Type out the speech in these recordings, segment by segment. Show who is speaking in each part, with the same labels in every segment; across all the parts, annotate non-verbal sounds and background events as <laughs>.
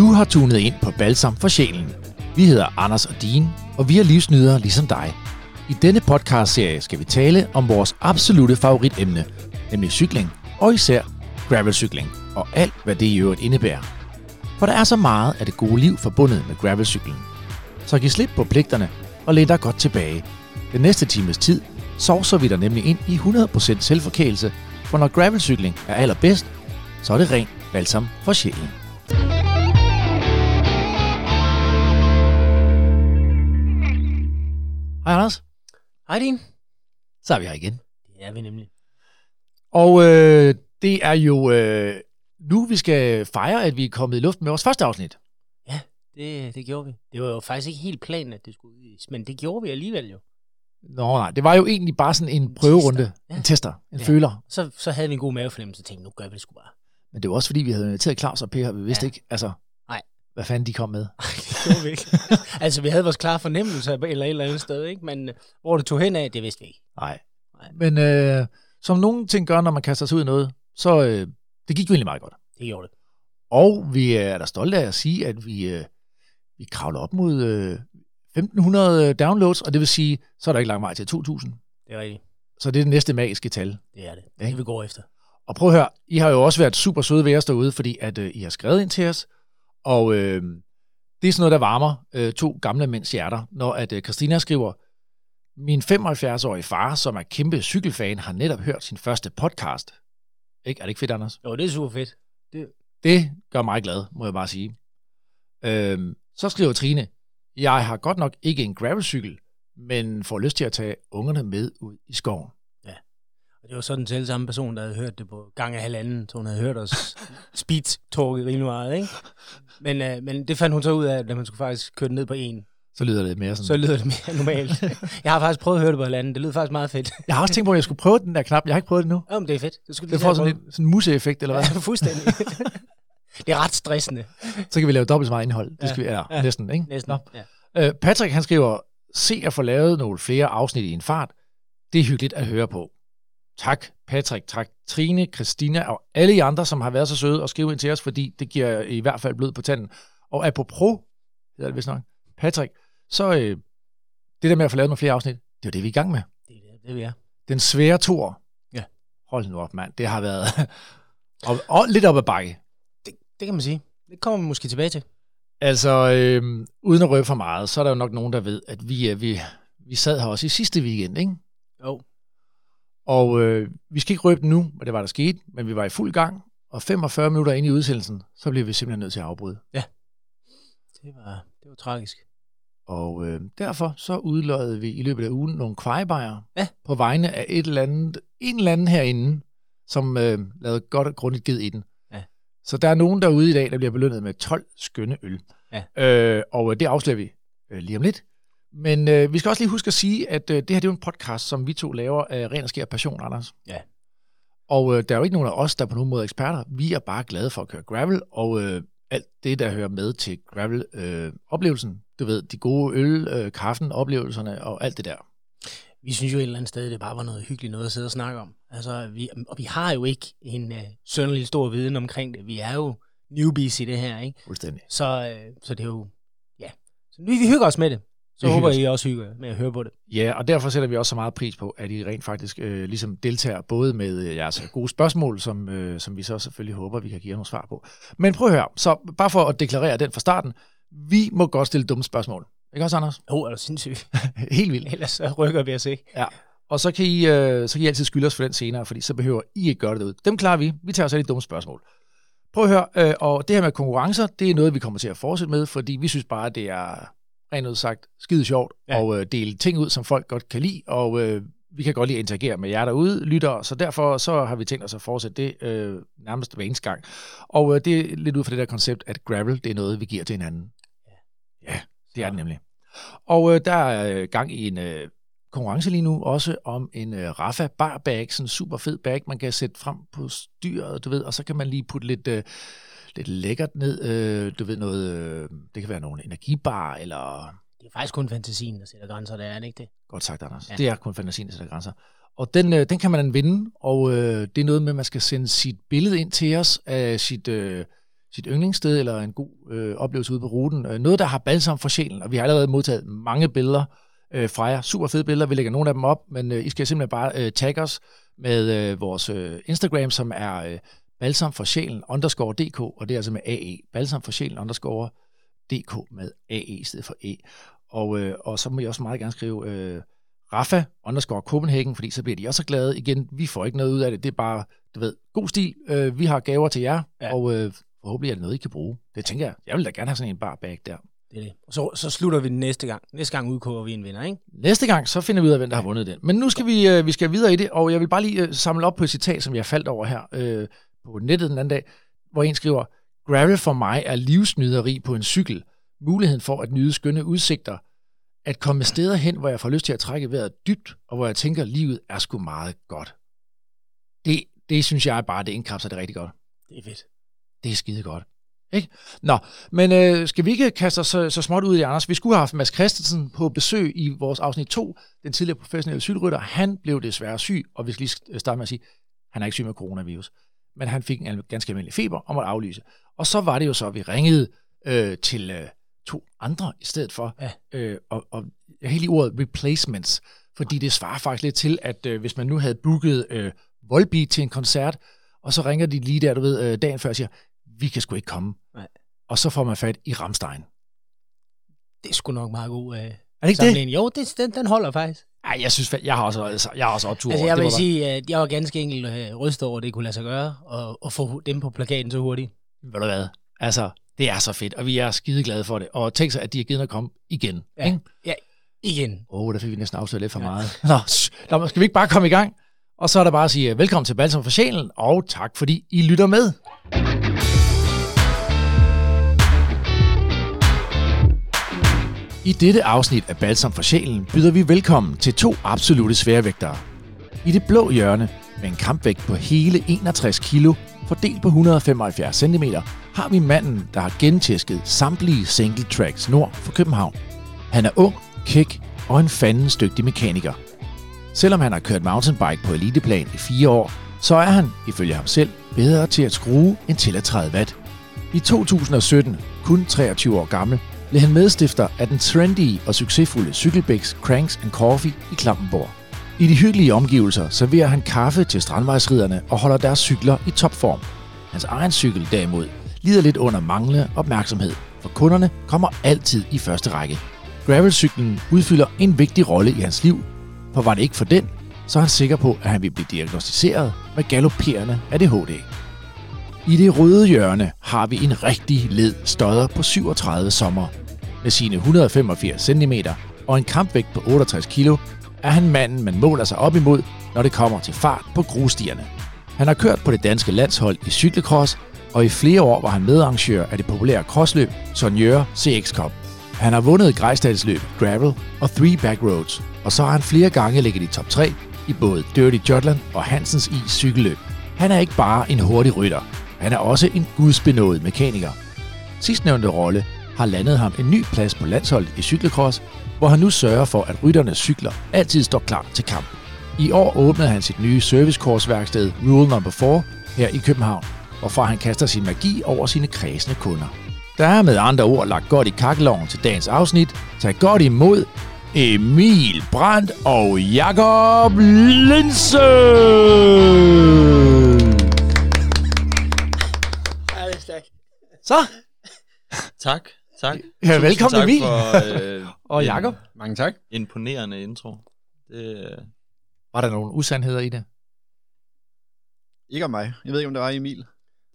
Speaker 1: Du har tunet ind på Balsam for Sjælen. Vi hedder Anders og Dean, og vi er livsnydere ligesom dig. I denne podcast-serie skal vi tale om vores absolute favoritemne, nemlig cykling, og især gravelcykling, og alt hvad det i øvrigt indebærer. For der er så meget af det gode liv forbundet med gravelcykling. Så giv slip på pligterne og læn dig godt tilbage. Den næste times tid sovser vi dig nemlig ind i 100% selvforkælelse, for når gravelcykling er allerbedst, så er det rent balsam for sjælen. Hej Anders,
Speaker 2: Hej din.
Speaker 1: så er vi her igen.
Speaker 2: Det er vi nemlig.
Speaker 1: Og øh, det er jo øh, nu, vi skal fejre, at vi er kommet i luft med vores første afsnit.
Speaker 2: Ja, det, det gjorde vi. Det var jo faktisk ikke helt planen, at det skulle udgives, men det gjorde vi alligevel jo.
Speaker 1: Nå nej, det var jo egentlig bare sådan en prøverunde,
Speaker 2: Ja.
Speaker 1: en tester, en
Speaker 2: Ja.
Speaker 1: føler.
Speaker 2: Så, så havde vi en god mavefornemmelse og tænkte, nu gør vi det sgu bare.
Speaker 1: Men det var også fordi, vi havde inviteret Claus og Per, og vi vidste
Speaker 2: Ja.
Speaker 1: ikke, altså. Hvad fanden de kom med. <laughs>
Speaker 2: det gjorde vi ikke. <laughs> altså, vi havde vores klare fornemmelse eller et eller andet sted, ikke? men øh, hvor det tog hen af, det vidste vi ikke.
Speaker 1: Nej. Men øh, som nogle ting gør, når man kaster sig ud i noget, så øh, det gik jo egentlig meget godt.
Speaker 2: Det gjorde det.
Speaker 1: Og vi er da stolte af at sige, at vi, øh, vi kravler op mod øh, 1500 downloads, og det vil sige, så er der ikke lang vej til 2000.
Speaker 2: Det er rigtigt.
Speaker 1: Så det er det næste magiske tal.
Speaker 2: Det er det. Det er det, vi går efter.
Speaker 1: Og prøv at høre, I har jo også været super søde ved os derude, fordi at øh, I har skrevet ind til os, og øh, det er sådan noget, der varmer øh, to gamle mænds hjerter, når at øh, Christina skriver, min 75-årige far, som er kæmpe cykelfan, har netop hørt sin første podcast. Ikke? Er det ikke fedt, Anders?
Speaker 2: Jo, det er super fedt.
Speaker 1: Det gør mig glad, må jeg bare sige. Øhm, så skriver Trine, jeg har godt nok ikke en gravelcykel, men får lyst til at tage ungerne med ud i skoven.
Speaker 2: Og det var sådan selv samme person, der havde hørt det på gang af halvanden, så hun havde hørt os <laughs> speed talke rimelig meget, ikke? Men, øh, men det fandt hun så ud af, at man skulle faktisk køre den ned på en.
Speaker 1: Så lyder det mere sådan.
Speaker 2: Så lyder det mere <laughs> normalt. Jeg har faktisk prøvet at høre det på halvanden. Det lyder faktisk meget fedt.
Speaker 1: Jeg har også tænkt på, at jeg skulle prøve den der knap. Jeg har ikke prøvet det nu.
Speaker 2: Jamen, det er fedt. Det, skulle
Speaker 1: Det får sådan lidt sådan en museeffekt, eller hvad?
Speaker 2: Ja, fuldstændig. <laughs> det er ret stressende.
Speaker 1: Så kan vi lave dobbelt så meget indhold. Det
Speaker 2: Ja.
Speaker 1: skal vi, ja,
Speaker 2: Ja.
Speaker 1: næsten, ikke?
Speaker 2: Næsten.
Speaker 1: Nå.
Speaker 2: Ja.
Speaker 1: Øh, Patrick, han skriver, se at få lavet nogle flere afsnit i en fart. Det er hyggeligt at høre på. Tak, Patrick. Tak, Trine, Christina og alle I andre, som har været så søde og skrive ind til os, fordi det giver i hvert fald blod på tanden. Og apropos, hedder det vist nok, Patrick, så øh, det der med at få lavet nogle flere afsnit, det er jo det, vi er i gang med.
Speaker 2: Det er det, det vi er.
Speaker 1: Den svære tor.
Speaker 2: Ja.
Speaker 1: Hold nu op, mand. Det har været <laughs> og, og lidt op ad bakke.
Speaker 2: Det, det kan man sige. Det kommer vi måske tilbage til.
Speaker 1: Altså, øh, uden at røbe for meget, så er der jo nok nogen, der ved, at vi, er, vi, vi sad her også i sidste weekend, ikke?
Speaker 2: Jo.
Speaker 1: Og øh, vi skal ikke røbe den nu, hvad det var, der skete, men vi var i fuld gang, og 45 minutter inde i udsendelsen, så blev vi simpelthen nødt til at afbryde.
Speaker 2: Det var, det var tragisk.
Speaker 1: Og øh, derfor så udløjede vi i løbet af ugen nogle kvejebajer
Speaker 2: Ja.
Speaker 1: på vegne af et eller andet, en eller anden herinde, som øh, lavede godt og grundigt ged i den.
Speaker 2: Ja.
Speaker 1: Så der er nogen derude i dag, der bliver belønnet med 12 skønne øl.
Speaker 2: Ja.
Speaker 1: Øh, og øh, det afslører vi øh, lige om lidt. Men øh, vi skal også lige huske at sige, at øh, det her det er jo en podcast, som vi to laver af ren og skær passion, Anders.
Speaker 2: Ja.
Speaker 1: Og øh, der er jo ikke nogen af os, der er på nogen måde er eksperter. Vi er bare glade for at køre gravel, og øh, alt det, der hører med til gravel-oplevelsen. du ved, de gode øl, øh, kaffen, oplevelserne og alt det der.
Speaker 2: Vi synes jo et eller andet sted, det bare var noget hyggeligt noget at sidde og snakke om. Altså, vi, og vi har jo ikke en uh, sønderlig stor viden omkring det. Vi er jo newbies i det her, ikke?
Speaker 1: Fuldstændig.
Speaker 2: Så, øh, så det er jo, ja. Så vi, vi hygger os med det. Så
Speaker 1: Vi
Speaker 2: håber I også hygger med at høre på det.
Speaker 1: Ja, og derfor sætter vi også så meget pris på, at I rent faktisk øh, ligesom deltager både med øh, jeres gode spørgsmål, som, øh, som vi så selvfølgelig håber, vi kan give jer nogle svar på. Men prøv at høre, så bare for at deklarere den fra starten, vi må godt stille dumme spørgsmål. Ikke også, Anders?
Speaker 2: Åh, oh, er du sindssyg? <laughs>
Speaker 1: Helt vildt.
Speaker 2: Ellers så rykker vi os ikke.
Speaker 1: Ja. Og så kan, I, øh, så kan I altid skylde os for den senere, fordi så behøver I ikke gøre det derude. Dem klarer vi. Vi tager os af de dumme spørgsmål. Prøv at høre, øh, og det her med konkurrencer, det er noget, vi kommer til at fortsætte med, fordi vi synes bare, det er rent ud sagt skide sjovt
Speaker 2: Ja.
Speaker 1: ja. og øh, dele ting ud, som folk godt kan lide, og øh, vi kan godt lide at interagere med jer derude, lyttere, så derfor så har vi tænkt os at fortsætte det øh, nærmest hver eneste gang. Og øh, det er lidt ud fra det der koncept, at gravel, det er noget, vi giver til hinanden. Ja, det er det nemlig. Og øh, der er øh, gang i en øh, konkurrence lige nu, også om en øh, Rafa bar bag, sådan en super fed bag, man kan sætte frem på styret, du ved, og så kan man lige putte lidt, øh, lidt lækkert ned, øh, du ved noget, øh, det kan være nogle energibar, eller
Speaker 2: Det er faktisk kun fantasien, der sætter grænser, der er det ikke det?
Speaker 1: Godt sagt, Anders.
Speaker 2: Ja.
Speaker 1: Ja. Det er kun fantasien, der sætter grænser. Og den, øh, den kan man vinde, og øh, det er noget med, at man skal sende sit billede ind til os af sit, øh, sit yndlingssted, eller en god øh, oplevelse ude på ruten. Øh, noget, der har balsam for sjælen, og vi har allerede modtaget mange billeder øh, fra jer. Super fede billeder, vi lægger nogle af dem op, men øh, I skal simpelthen bare øh, tagge os med øh, vores øh, Instagram, som er øh, balsam for sjælen underscore dk, og det er altså med AE, balsam for sjælen underscore dk med AE i stedet for E. Og, øh, og så må I også meget gerne skrive øh, Rafa underscore Copenhagen, fordi så bliver de også så glade. Igen, vi får ikke noget ud af det, det er bare, du ved, god stil. Øh, vi har gaver til jer, ja. og øh, forhåbentlig er det noget, I kan bruge. Det tænker jeg. Jeg vil da gerne have sådan en bar bag der.
Speaker 2: Det er det. Og så, så slutter vi den næste gang. Næste gang udkoger vi en vinder, ikke?
Speaker 1: Næste gang, så finder vi ud af, hvem der har vundet den. Men nu skal vi, øh, vi skal videre i det, og jeg vil bare lige øh, samle op på et citat, som jeg faldt over her øh, på nettet den anden dag, hvor en skriver, Gravel for mig er livsnyderi på en cykel. Muligheden for at nyde skønne udsigter. At komme steder hen, hvor jeg får lyst til at trække vejret dybt, og hvor jeg tænker, livet er sgu meget godt. Det, det synes jeg bare, det indkapsler det rigtig godt.
Speaker 2: Det er fedt.
Speaker 1: Det er skide godt. Ikke? Nå, men øh, skal vi ikke kaste os så, så småt ud i Anders? Vi skulle have haft Mads Christensen på besøg i vores afsnit 2, den tidligere professionelle cykelrytter. Han blev desværre syg, og vi skal lige starte med at sige, han er ikke syg med coronavirus, men han fik en ganske almindelig feber og måtte aflyse. Og så var det jo så, at vi ringede øh, til øh, to andre i stedet for, ja. øh, og, og i ordet replacements, fordi det svarer faktisk lidt til, at øh, hvis man nu havde booket øh, Volbeat til en koncert, og så ringer de lige der, du ved, øh, dagen før og siger, vi kan sgu ikke komme. Nej. Og så får man fat i Ramstein.
Speaker 2: Det er sgu nok meget god øh, er
Speaker 1: det ikke det?
Speaker 2: Jo, det, den, den holder faktisk.
Speaker 1: Ej, jeg synes, jeg har også, altså, jeg har også optur
Speaker 2: altså, jeg vil sige, at jeg var ganske enkelt øh, rystet over, at det kunne lade sig gøre, og, og få dem på plakaten så hurtigt.
Speaker 1: Ved du hvad? Altså, det er så fedt, og vi er skide glade for det. Og tænk sig, at de har givet at komme igen.
Speaker 2: Ja, ikke? ja igen.
Speaker 1: Åh, oh, der fik vi næsten afsløret lidt for ja. meget. Nå, nå, skal vi ikke bare komme i gang? Og så er der bare at sige velkommen til Balsam for Sjælen, og tak fordi I lytter med. I dette afsnit af Balsam for Sjælen byder vi velkommen til to absolute sværvægtere. I det blå hjørne, med en kampvægt på hele 61 kilo, fordelt på 175 cm, har vi manden, der har gentæsket samtlige single tracks nord for København. Han er ung, kæk og en fandens dygtig mekaniker. Selvom han har kørt mountainbike på eliteplan i fire år, så er han, ifølge ham selv, bedre til at skrue end til at træde vat. I 2017, kun 23 år gammel, blev han medstifter af den trendy og succesfulde Cykelbæks Cranks and Coffee i Klampenborg. I de hyggelige omgivelser serverer han kaffe til strandvejsriderne og holder deres cykler i topform. Hans egen cykel derimod lider lidt under manglende opmærksomhed, for kunderne kommer altid i første række. Gravelcyklen udfylder en vigtig rolle i hans liv, for var det ikke for den, så er han sikker på, at han vil blive diagnostiseret med galopperende ADHD. I det røde hjørne har vi en rigtig led stodder på 37 sommer. Med sine 185 cm og en kampvægt på 68 kg, er han manden, man måler sig op imod, når det kommer til fart på grusstierne. Han har kørt på det danske landshold i cykelcross, og i flere år var han medarrangør af det populære crossløb Sonjør CX Cup. Han har vundet Grejstadsløb, Gravel og Three Back Roads, og så har han flere gange ligget i top 3 i både Dirty Jutland og Hansens i cykelløb. Han er ikke bare en hurtig rytter, han er også en gudsbenået mekaniker. Sidstnævnte rolle har landet ham en ny plads på landsholdet i cykelcross, hvor han nu sørger for, at rytternes cykler altid står klar til kamp. I år åbnede han sit nye servicekorsværksted Rule Number 4 her i København, hvorfra han kaster sin magi over sine kredsende kunder. Der er med andre ord lagt godt i kakkeloven til dagens afsnit. Tag godt imod Emil Brandt og Jakob Linse! Så.
Speaker 3: Tak, tak.
Speaker 1: Ja, velkommen
Speaker 3: tak
Speaker 1: Emil.
Speaker 3: For, øh, <laughs>
Speaker 1: og Jakob.
Speaker 3: Mange tak. Imponerende intro. Det, øh...
Speaker 1: Var der nogle usandheder i det?
Speaker 4: Ikke om mig. Jeg ved ikke, om det var Emil.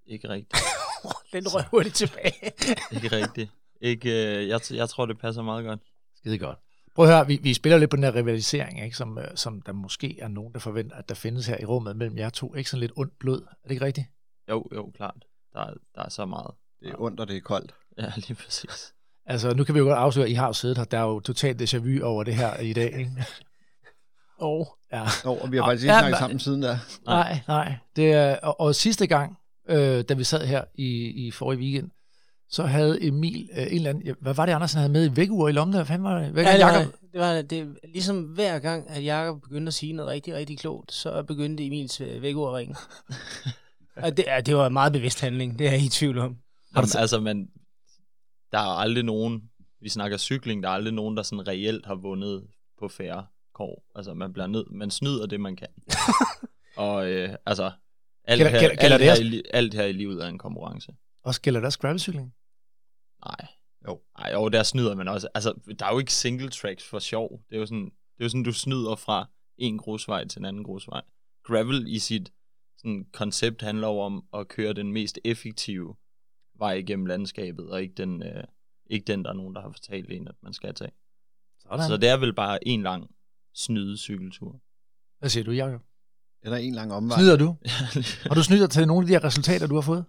Speaker 3: Ikke rigtigt. <laughs>
Speaker 2: Den røg hurtigt tilbage. <laughs>
Speaker 3: ikke rigtigt. Ikke, øh, jeg, jeg tror, det passer meget godt.
Speaker 1: Skide godt. Prøv at høre, vi, vi spiller lidt på den her rivalisering, ikke? Som, øh, som der måske er nogen, der forventer, at der findes her i rummet mellem jer to. Ikke sådan lidt ondt blod. Er det ikke rigtigt?
Speaker 3: Jo, jo, klart. Der, er, der er så meget.
Speaker 4: Det er ondt, og det er koldt. <laughs>
Speaker 3: Ja, lige præcis.
Speaker 1: Altså, nu kan vi jo godt afsløre, at I har jo siddet her. Der er jo totalt déjà vu over det her i dag, ikke? <laughs>
Speaker 2: oh.
Speaker 4: ja. Oh, og vi har faktisk ikke ja, snakket sammen siden der.
Speaker 1: Nej, nej. Det er, og, og sidste gang, øh, da vi sad her i, i forrige weekend, så havde Emil øh, en eller anden... Hvad var det, Andersen havde med i vækkeur i lommen? Hvad fanden var det? Hvad,
Speaker 2: ja, det, var, det var det, ligesom hver gang, at Jakob begyndte at sige noget rigtig, rigtig klogt, så begyndte Emils øh, vækkeur at ringe. <laughs> og det, ja, det var en meget bevidst handling, det er jeg i tvivl om.
Speaker 3: Jamen, altså, man, der er aldrig nogen, vi snakker cykling, der er aldrig nogen, der sådan reelt har vundet på færre kår. Altså, man bliver nød, man snyder det, man kan. <laughs> og øh, altså, alt,
Speaker 1: Gælder-
Speaker 3: her,
Speaker 1: gælder- gælder
Speaker 3: alt,
Speaker 1: det
Speaker 3: her
Speaker 1: også?
Speaker 3: i, alt her i livet er en konkurrence.
Speaker 1: Også gælder der gravelcykling?
Speaker 3: Nej.
Speaker 4: Jo.
Speaker 3: Nej, jo, der snyder man også. Altså, der er jo ikke single tracks for sjov. Det er jo sådan, det er jo sådan du snyder fra en grusvej til en anden grusvej. Gravel i sit sådan, koncept handler jo om at køre den mest effektive vej igennem landskabet, og ikke den, øh, ikke den der er nogen, der har fortalt en, at man skal tage.
Speaker 1: Sådan.
Speaker 3: Så det er vel bare en lang snyde cykeltur.
Speaker 1: Hvad siger du, Jacob?
Speaker 4: Eller en lang omvej.
Speaker 1: Snyder du? <laughs> Har du snyder til nogle af de her resultater, du har fået?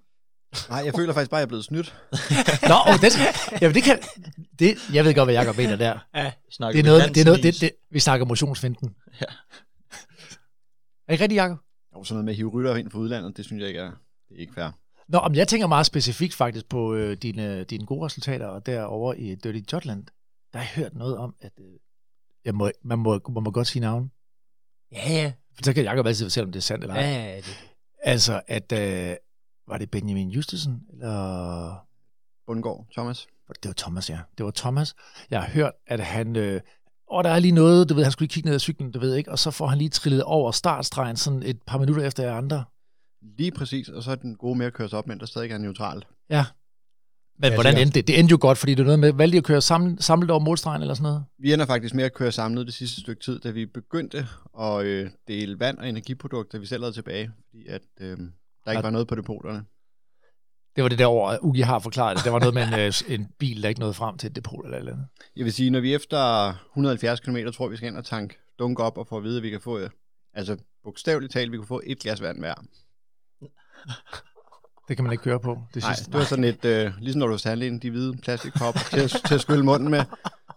Speaker 4: Nej, jeg føler faktisk bare, at jeg er blevet snydt. <laughs>
Speaker 1: Nå, oh, det, jamen det kan... Det, jeg ved godt, hvad Jacob mener der.
Speaker 2: Ja,
Speaker 3: Snakker
Speaker 1: Det er
Speaker 3: vi
Speaker 1: noget, det er noget det, det, vi snakker motionsfinten.
Speaker 3: Ja.
Speaker 1: Er det ikke rigtigt, Jacob?
Speaker 4: Jo, sådan noget med at hive rytter ind fra udlandet, det synes jeg ikke er, det er ikke fair.
Speaker 1: Nå, men jeg tænker meget specifikt faktisk på øh, dine, dine gode resultater, og derovre i Dirty Jutland, der har jeg hørt noget om, at øh, jeg må, man må, må man godt sige navn.
Speaker 2: ja, ja.
Speaker 1: For så kan Jacob altid fortælle, om det er sandt eller ej.
Speaker 2: ja, ja det.
Speaker 1: Altså, at øh, var det Benjamin Justesen, eller
Speaker 4: Bundgaard, Thomas.
Speaker 1: Det var Thomas, ja. Det var Thomas. Jeg har hørt, at han... Øh, og der er lige noget, du ved, han skulle lige kigge ned ad cyklen, du ved ikke, og så får han lige trillet over startstregen sådan et par minutter efter jer andre.
Speaker 4: Lige præcis, og så er den gode med at køre sig op, men der stadig er neutralt.
Speaker 1: Ja. Men
Speaker 4: Ja,
Speaker 1: hvordan
Speaker 4: sikkert.
Speaker 1: endte det? Det endte jo godt, fordi det er noget med, valgte I at køre samlet, samlet over målstregen eller sådan noget?
Speaker 4: Vi ender faktisk med at køre samlet det sidste stykke tid, da vi begyndte at øh, dele vand og energiprodukter, vi selv havde tilbage, fordi at øh, der ikke
Speaker 1: Ja.
Speaker 4: var noget på depoterne.
Speaker 1: Det var det der år, Ugi har forklaret det. Der var noget med en, øh, en bil, der ikke nåede frem til et depot eller eller andet.
Speaker 4: Jeg vil sige, når vi efter 170 km tror, vi skal ind og tanke dunk op og få at vide, at vi kan få, øh, altså bogstaveligt talt, vi kan få et glas vand hver.
Speaker 1: Det kan man ikke køre på. Det
Speaker 4: Nej,
Speaker 1: sidste.
Speaker 4: det var sådan et, øh, ligesom når du var ind de hvide plastikkopper til, at- til at skylle munden med.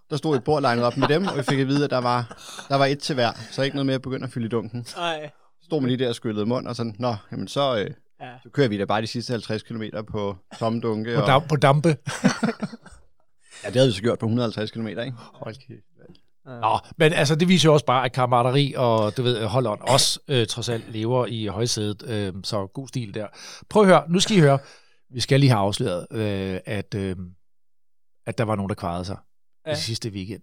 Speaker 4: Der stod et bord legnet op med dem, og vi fik at vide, at der var, der var et til hver, så ikke noget med at begynde at fylde i dunken.
Speaker 2: Nej.
Speaker 4: Stod man lige der og skyllede mund, og sådan, nå, jamen så, øh,
Speaker 2: Ja.
Speaker 4: så kører vi da bare de sidste 50 km på tomme dunke.
Speaker 1: På,
Speaker 4: Og,
Speaker 1: dam, på dampe. <laughs>
Speaker 4: ja, det havde vi så gjort på 150 km, ikke?
Speaker 1: Hold kæft. Nå, men altså, det viser jo også bare, at kammerateri og du ved, holdånd også øh, trods alt lever i højsædet. Øh, så god stil der. Prøv at høre, nu skal I høre. Vi skal lige have afsløret, øh, at, øh, at der var nogen, der kvarede sig. Ja. i sidste weekend.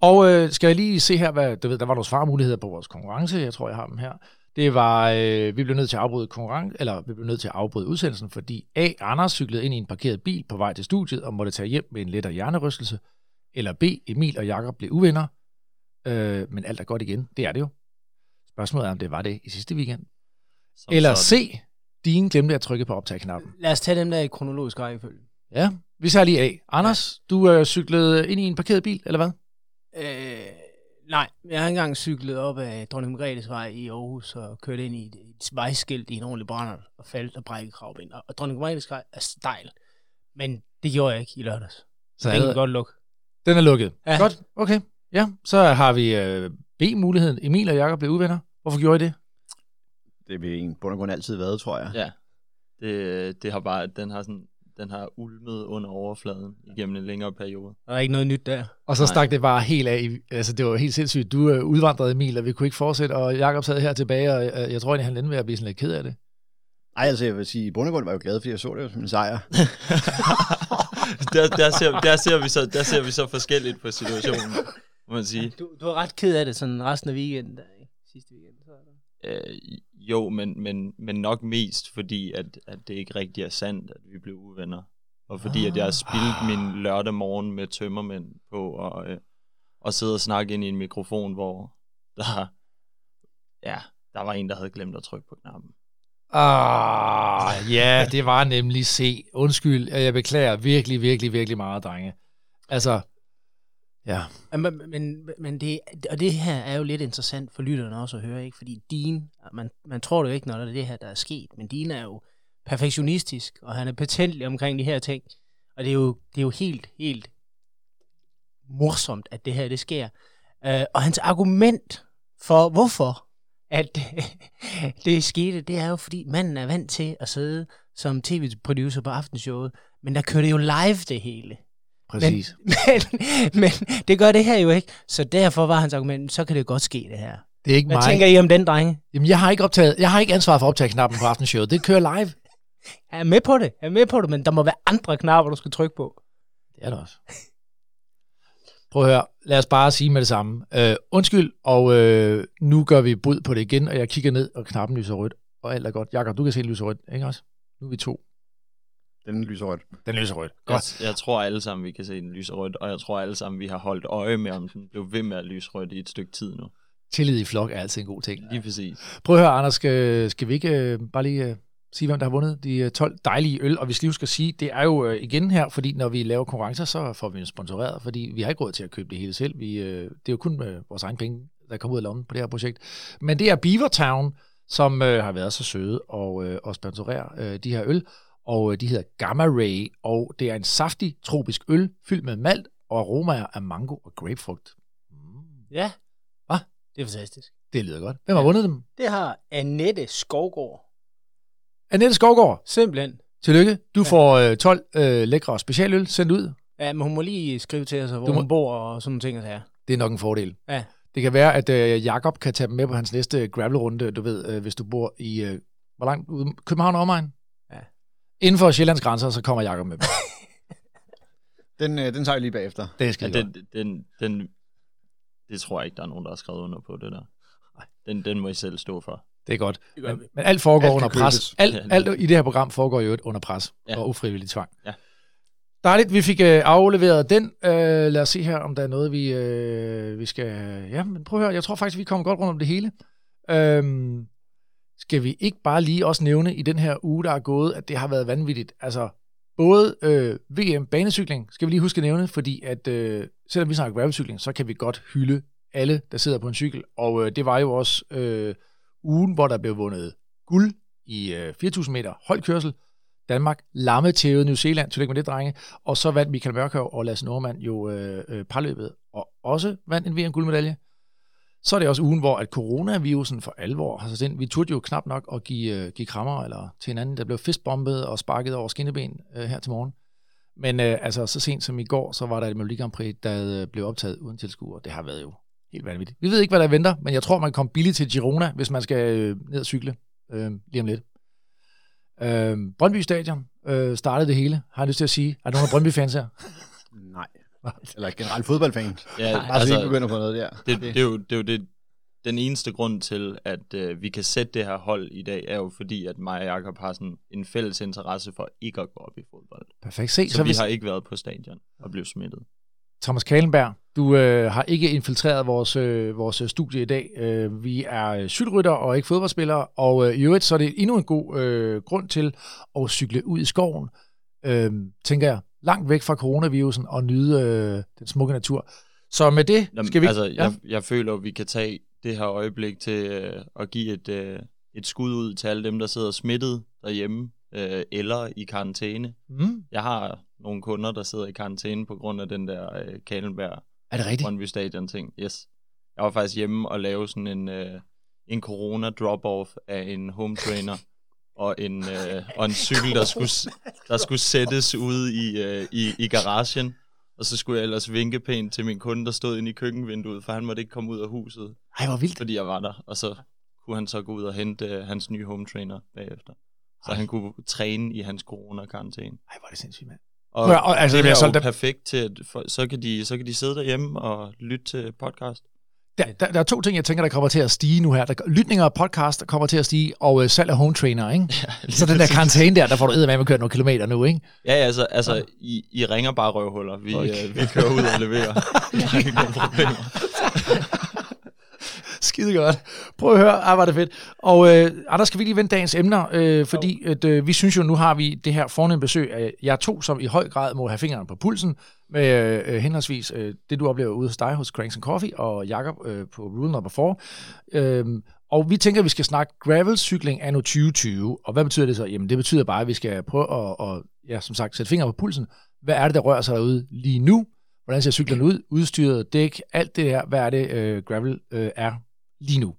Speaker 1: Og øh, skal jeg lige se her, hvad, du ved, der var nogle svarmuligheder på vores konkurrence. Jeg tror, jeg har dem her. Det var, øh, vi blev nødt til at afbryde konkurrence, eller vi blev nødt til at afbryde udsendelsen, fordi A. Anders cyklede ind i en parkeret bil på vej til studiet og måtte tage hjem med en lettere hjernerystelse. Eller B. Emil og Jakob blev uvenner. Øh, men alt er godt igen. Det er det jo. Spørgsmålet er, om det var det i sidste weekend.
Speaker 3: Som
Speaker 1: Eller
Speaker 3: sådan.
Speaker 1: C. Din glemte at trykke på optag-knappen.
Speaker 2: Lad os tage dem der i kronologisk rækkefølge.
Speaker 1: Ja, vi ser lige A. Anders, ja. du øh, cyklede ind i en parkeret bil, eller hvad?
Speaker 2: Øh, nej, jeg har engang cyklet op af Dronning Margrethes vej i Aarhus og kørt ind i et, et vejskilt i en ordentlig brænder og faldt og brækket kravben. Og, og Dronning Margrethes vej er stejl. Men det gjorde jeg ikke i lørdags.
Speaker 1: Så
Speaker 2: den kan godt lukke.
Speaker 1: Den er lukket. Ja. Godt, okay. Ja, så har vi øh, B-muligheden. Emil og Jakob blev uvenner. Hvorfor gjorde I det?
Speaker 4: Det vil en bund og grund altid været, tror jeg.
Speaker 3: Ja, det, det har bare, den har sådan, den har ulmet under overfladen igennem en længere periode.
Speaker 2: Der er ikke noget nyt der.
Speaker 1: Og så
Speaker 3: Nej.
Speaker 1: stak det bare helt af. i- Altså, det var helt sindssygt. Du øh, udvandrede, Emil, og vi kunne ikke fortsætte, og Jakob sad her tilbage, og øh, jeg tror egentlig, han endte med at blive sådan lidt ked af det.
Speaker 4: Ej, altså jeg vil sige, i bund og grund var jeg jo glad, fordi jeg så det jo som en sejr. <laughs>
Speaker 3: der, der, ser, der, ser vi så, der ser vi så forskelligt på situationen, må man sige.
Speaker 2: Du, du var ret ked af det sådan resten af weekenden der, ikke? Sidste weekend. Så er der.
Speaker 3: Øh, jo, men, men, men nok mest fordi, at, at det ikke rigtig er sandt, at vi blev uvenner. Og fordi, at jeg har spildt min lørdag morgen med tømmermænd på, og, øh, og sidde og snakke ind i en mikrofon, hvor der, ja, der var en, der havde glemt at trykke på knappen.
Speaker 1: Ah, ja, det var nemlig C. Undskyld, og jeg beklager virkelig, virkelig, virkelig meget, drenge. Altså, ja.
Speaker 2: Men, men, men det, og det her er jo lidt interessant for lytterne også at høre, ikke? Fordi din, man, man tror det jo ikke, når det er det her, der er sket, men din er jo perfektionistisk, og han er patentlig omkring de her ting. Og det er jo, det er jo helt, helt morsomt, at det her, det sker. Uh, og hans argument for, hvorfor at <laughs> det skete, det er jo, fordi manden er vant til at sidde som tv-producer på aftenshowet, men der kører det jo live det hele.
Speaker 1: Præcis. <laughs>
Speaker 2: Men, men det gør det her jo ikke. Så derfor var hans argument, så kan det godt ske det her.
Speaker 1: det er ikke
Speaker 2: Hvad
Speaker 1: mig.
Speaker 2: tænker I om den, drenge?
Speaker 1: Jamen, jeg har ikke, optaget, jeg har ikke ansvar for optageknappen på aftenshowet. Det kører live. <laughs>
Speaker 2: Jeg er med på det, jeg er med på det, men der må være andre knapper, du skal trykke på.
Speaker 1: Det er det også. Prøv at høre, lad os bare sige med det samme. Uh, undskyld, og uh, nu gør vi bud på det igen, og jeg kigger ned, og knappen lyser rødt, og alt er godt. Jakob, du kan se lyser rødt, ikke også? Nu er vi to.
Speaker 4: Den lyser rødt.
Speaker 1: Den lyser rødt.
Speaker 3: Jeg,
Speaker 1: Godt.
Speaker 3: jeg tror alle sammen, vi kan se den lyse rødt, og jeg tror alle sammen, vi har holdt øje med, om den blev ved med at lyse rødt i et stykke tid nu.
Speaker 1: Tillid i flok er altid en god ting.
Speaker 3: Lige præcis.
Speaker 1: Prøv at høre, Anders, skal, skal vi ikke uh, bare lige uh, sige, hvem der har vundet de uh, 12 dejlige øl? Og hvis lige skal sige, det er jo uh, igen her, fordi når vi laver konkurrencer, så får vi jo sponsoreret, fordi vi har ikke råd til at købe det hele selv. Vi, uh, det er jo kun uh, vores egen penge, der kommer ud af lommen på det her projekt. Men det er Beavertown, som uh, har været så søde og, uh, og sponsorere uh, de her øl. Og øh, de hedder Gamma Ray, og det er en saftig tropisk øl, fyldt med malt og aromaer af mango og grapefrugt. Mm.
Speaker 2: Ja.
Speaker 1: Hva?
Speaker 2: Det er fantastisk.
Speaker 1: Det lyder godt. Hvem har vundet dem?
Speaker 2: Det har Annette Skovgaard.
Speaker 1: Annette Skovgaard,
Speaker 2: Simpelthen.
Speaker 1: tillykke. Du får øh, 12 øh, lækre specialøl sendt ud.
Speaker 2: Ja, men hun må lige skrive til os, hvor
Speaker 1: Du må-
Speaker 2: hun bor og sådan nogle ting. Så her.
Speaker 1: Det er nok en fordel.
Speaker 2: Ja.
Speaker 1: Det kan være, at øh, Jakob kan tage dem med på hans næste gravelrunde, du ved, øh, hvis du bor i, øh, hvor langt ude? København og omegn? Inden for Sjællands grænser, så kommer Jakob med dem. <laughs>
Speaker 4: Den, øh, den tager jeg lige bagefter.
Speaker 1: Det er
Speaker 3: Ja, den, den, den, det tror jeg ikke, der er nogen, der har skrevet under på det der. Den, den må I selv stå for.
Speaker 1: Det er godt.
Speaker 2: Det
Speaker 1: Men, men alt foregår
Speaker 4: Alt
Speaker 1: under pres. Alt, alt i det her program foregår jo under pres
Speaker 3: Ja.
Speaker 1: og ufrivillig tvang.
Speaker 3: Ja.
Speaker 1: Dejligt, vi fik øh, afleveret den. Øh, lad os se her, om der er noget, vi, øh, vi skal... Ja, men prøv at høre, jeg tror faktisk, vi kommer godt rundt om det hele. Øhm, skal vi ikke bare lige også nævne i den her uge, der er gået, at det har været vanvittigt. Altså, både øh, VM banecykling, skal vi lige huske at nævne, fordi at øh, selvom vi snakker gravelcykling, så kan vi godt hylde alle, der sidder på en cykel. Og øh, det var jo også øh, ugen, hvor der blev vundet guld i øh, 4.000 meter holdkørsel. Danmark lammetævede New Zealand, tillykke med det, drenge. Og så vandt Michael Mørkøv og Lasse Normand jo øh, øh, parløbet, og også vandt en VM-guldmedalje. Så er det også ugen, hvor at coronavirusen for alvor har sat ind. Vi turde jo knap nok at give, øh, give krammer eller til hinanden. Der blev fistbombet og sparket over skinneben øh, her til morgen. Men øh, altså, så sent som i går, så var der et Melodi Grand Prix, der øh, blev optaget uden tilskuer. Det har været jo helt vanvittigt. Vi ved ikke, hvad der venter, men jeg tror, man kan komme billigt til Girona, hvis man skal øh, ned og cykle øh, lige om lidt. Øh, Brøndby Stadion øh, startede det hele, har jeg lyst til at sige. Er der nogen af Brøndby-fans her? <laughs>
Speaker 4: Nej. Eller generelt fodboldfan.
Speaker 3: Ja,
Speaker 4: Bare altså, så vi ikke begynder på noget der.
Speaker 3: det, det, er jo, det er jo det, den eneste grund til, at øh, vi kan sætte det her hold i dag, er jo fordi, at mig og Jacob har sådan en fælles interesse for ikke at gå op i fodbold.
Speaker 1: Perfekt. Se,
Speaker 3: Så,
Speaker 1: så
Speaker 3: vi
Speaker 1: hvis
Speaker 3: har ikke været på stadion og blevet smittet.
Speaker 1: Thomas Kalenberg, du øh, har ikke infiltreret vores, øh, vores studie i dag. Øh, vi er øh, cykelrytter og ikke fodboldspillere, og øh, i øvrigt så er det endnu en god øh, grund til at cykle ud i skoven, øh, tænker jeg, langt væk fra coronavirusen og nyde øh, den smukke natur. Så med det
Speaker 3: Jamen,
Speaker 1: skal vi...
Speaker 3: Altså, jeg, jeg føler, at vi kan tage det her øjeblik til øh, at give et, øh, et skud ud til alle dem, der sidder smittet derhjemme øh, eller i karantæne.
Speaker 1: Mm,
Speaker 3: Jeg har nogle kunder, der sidder i karantæne på grund af den der øh, Kalenberg
Speaker 1: er det rigtigt?
Speaker 3: Brøndby Stadion ting. Yes. Jeg var faktisk hjemme og lave sådan en, øh, en corona drop-off af en home trainer <laughs> og en, øh, og en cykel, der skulle, der skulle sættes ude i, øh, i, i garagen. Og så skulle jeg ellers vinke pænt til min kunde, der stod inde i køkkenvinduet, for han måtte ikke komme ud af huset,
Speaker 1: Ej, hvor vildt.
Speaker 3: fordi jeg var der. Og så kunne han så gå ud og hente øh, hans nye home trainer bagefter. Så han kunne træne i hans corona-karantæne.
Speaker 1: Ej, hvor er det sindssygt, mand.
Speaker 3: Og,
Speaker 1: Ja, og altså,
Speaker 3: det er jo perfekt til, at for, så, kan de, så kan de sidde derhjemme og lytte til podcast.
Speaker 1: Der, der, der er to ting, jeg tænker, der kommer til at stige nu her. Der, lytninger af podcast der kommer til at stige, og øh, salg af home trainer, ikke? <laughs> Så den der karantæne der, der får du med at køre nogle kilometer nu, ikke?
Speaker 3: Ja, ja, altså, altså I, I ringer bare røvhuller. Vi,
Speaker 1: okay.
Speaker 3: øh, vi kører ud og leverer. <laughs> <laughs> Der er ikke nogen problemer.
Speaker 1: Skide godt. Prøv at høre, ej, var det fedt. Og øh, Anders, skal vi lige vende dagens emner, øh, fordi at, øh, vi synes jo, nu har vi det her fornemme besøg af jer to, som i høj grad må have fingrene på pulsen, med øh, henholdsvis øh, det, du oplever ude hos dig hos Cranks and Coffee, og Jakob øh, på Rule Number 4. Øhm, og vi tænker, at vi skal snakke gravelcykling anno 2020. Og hvad betyder det så? Jamen, det betyder bare, at vi skal prøve at, og, ja, som sagt, sætte fingre på pulsen. Hvad er det, der rører sig derude lige nu? Hvordan ser cyklerne ud? Udstyret, dæk, alt det her. Hvad er det, øh, gravel øh, er lige nu?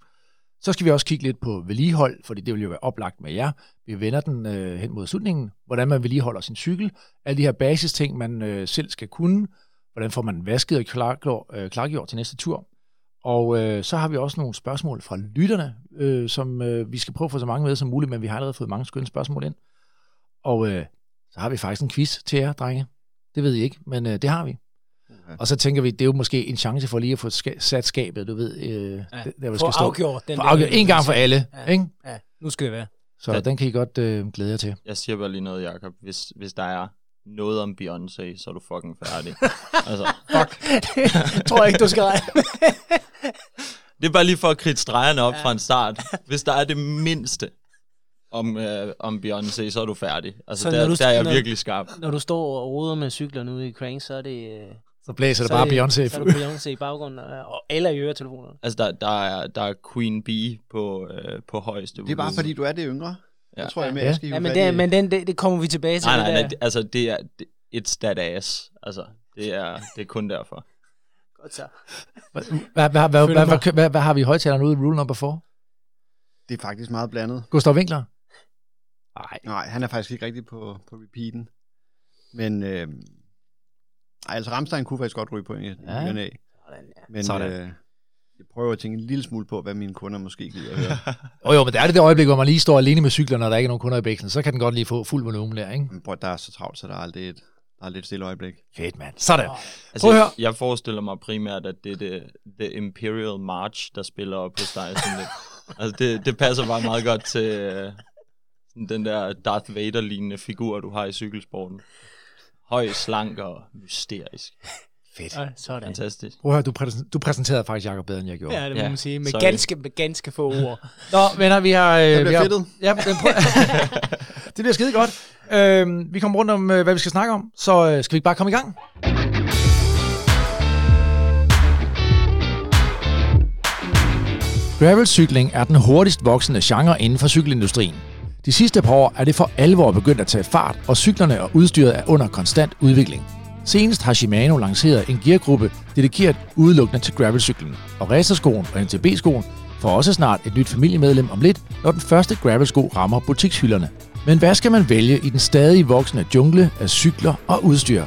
Speaker 1: Så skal vi også kigge lidt på vedligehold, fordi det vil jo være oplagt med jer. Vi vender den øh, hen mod slutningen. Hvordan man vedligeholder sin cykel. Alle de her basisting, man øh, selv skal kunne. Hvordan får man vasket og klargjort, øh, klargjort til næste tur. Og øh, så har vi også nogle spørgsmål fra lytterne, øh, som øh, vi skal prøve at få så mange med som muligt, men vi har allerede fået mange skønne spørgsmål ind. Og øh, så har vi faktisk en quiz til jer, drenge. Det ved I ikke, men øh, det har vi.
Speaker 4: Ja.
Speaker 1: Og så tænker vi, det er jo måske en chance for lige at få ska- sat skabet, du ved, øh,
Speaker 2: Ja,
Speaker 1: der, det
Speaker 2: Få
Speaker 1: skal stå.
Speaker 2: afgjort den
Speaker 1: For
Speaker 2: der-
Speaker 1: afgjort en gang for alle,
Speaker 2: Ja.
Speaker 1: ikke?
Speaker 2: Ja, nu skal det være.
Speaker 1: Så
Speaker 3: Ja.
Speaker 1: den kan I godt øh, glæde jer til.
Speaker 3: Jeg siger bare lige noget, Jacob. Hvis, hvis der er noget om Beyoncé, så er du fucking færdig. <laughs> altså, fuck. <laughs>
Speaker 2: tror jeg ikke, du skal regne. <laughs>
Speaker 3: Det er bare lige for at kridte stregerne op ja. fra en start. Hvis der er det mindste om, øh, om Beyoncé, så er du færdig. Altså,
Speaker 2: Så
Speaker 3: der,
Speaker 2: du-
Speaker 3: der er jeg
Speaker 2: når-
Speaker 3: virkelig skarp.
Speaker 2: Når du står og roder med cyklerne ude i Crank, så er det... øh,
Speaker 1: Så blæser det
Speaker 2: så er
Speaker 1: bare Beyoncé.
Speaker 2: Så er det Beyoncé i baggrunden, og, eller i øretelefonerne.
Speaker 3: Altså, der, der, er, der er Queen Bee på, øh, på højeste
Speaker 4: Det er bare fordi, du er det yngre.
Speaker 3: Ja.
Speaker 4: Jeg tror, jeg mere,
Speaker 1: Ja.
Speaker 4: jeg skal
Speaker 2: Ja, men, det, men den, det, det kommer vi tilbage til.
Speaker 3: Nej,
Speaker 2: det
Speaker 3: nej,
Speaker 2: der.
Speaker 3: nej, det- altså, det er det, it's that ass. Altså, det er, det er kun derfor.
Speaker 2: Godt så.
Speaker 1: Hvad, hvad, hvad, hvad, hvad, hvad, hvad har vi i højtalerne ude i rule number 4?
Speaker 4: Det er faktisk meget blandet.
Speaker 1: Gustav Winkler? Nej.
Speaker 4: Nej, han er faktisk ikke rigtig på, på repeaten. Men øh, ej, altså Ramstein kunne faktisk godt ryge på en
Speaker 1: Ja.
Speaker 2: Sådan, ja.
Speaker 4: Men
Speaker 1: Sådan.
Speaker 4: øh, jeg prøver at tænke en lille smule på, hvad mine kunder måske gider at høre. <laughs>
Speaker 1: Oh, jo, men det er det det øjeblik, hvor man lige står alene med cyklerne, og der ikke er nogen kunder i bæksen. Så kan den godt lige få fuld volumen der, ikke?
Speaker 4: Men prøv, der er så travlt, så der er aldrig et, der er et stille øjeblik.
Speaker 1: Fedt, mand. Sådan.
Speaker 3: Altså,
Speaker 1: Prøv at høre.
Speaker 3: jeg, jeg forestiller mig primært, at det er det, The Imperial March, der spiller op hos dig. Sådan lidt. Altså, det, det passer bare meget godt til øh, sådan den der Darth Vader-lignende figur, du har i cykelsporten. Høj, slank og mysterisk.
Speaker 1: Fedt.
Speaker 2: Ja, sådan.
Speaker 3: Fantastisk.
Speaker 1: Prøv at høre, du, præsen- du præsenterede faktisk Jacob bedre, end jeg gjorde.
Speaker 2: Ja, det må
Speaker 3: Ja,
Speaker 2: man sige. Med
Speaker 3: sorry.
Speaker 2: ganske, med ganske få ord. <laughs>
Speaker 1: Nå, venner, vi har... Øh, vi
Speaker 4: bliver
Speaker 1: har,
Speaker 4: fedtet.
Speaker 1: Ja, prøv, <laughs> det bliver skide godt. Øh, vi kommer rundt om, øh, hvad vi skal snakke om, så øh, skal vi ikke bare komme i gang? Gravelcykling er den hurtigst voksende genre inden for cykelindustrien. De sidste par år er det for alvor begyndt at tage fart, og cyklerne og udstyret er under konstant udvikling. Senest har Shimano lanceret en geargruppe dedikeret udelukkende til gravelcyklen, og racerskoen og MTB-skoen får også snart et nyt familiemedlem om lidt, når den første gravelsko rammer butikshylderne. Men hvad skal man vælge i den stadig voksende jungle af cykler og udstyr?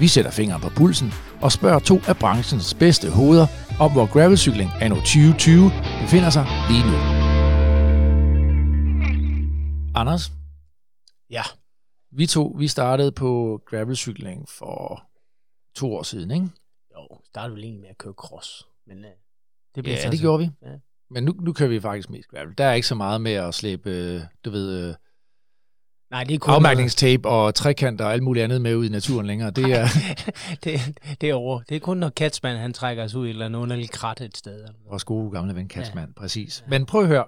Speaker 1: Vi sætter fingeren på pulsen og spørger to af branchens bedste hoveder om, hvor gravelcykling anno 2020 befinder sig lige nu. Anders,
Speaker 2: Ja.
Speaker 1: vi to vi startede på gravelcykling for to år siden, ikke?
Speaker 2: Jo, startede vel egentlig med at køre cross. Men uh, det blev
Speaker 1: Ja, det gjorde vi.
Speaker 2: Ja.
Speaker 1: Men nu, nu kører vi faktisk mest gravel. Der er ikke så meget med at slæbe, øh, du ved, øh,
Speaker 2: Nej, det er kun
Speaker 1: afmærkningstape og trekanter og alt muligt andet med ud i naturen længere. Det er, <laughs>
Speaker 2: det, det er over. Det er kun, når Katsman han trækker os ud i et eller andet underligt krat et sted.
Speaker 1: vores gode gamle ven Katsmand, ja. præcis. Men prøv at høre.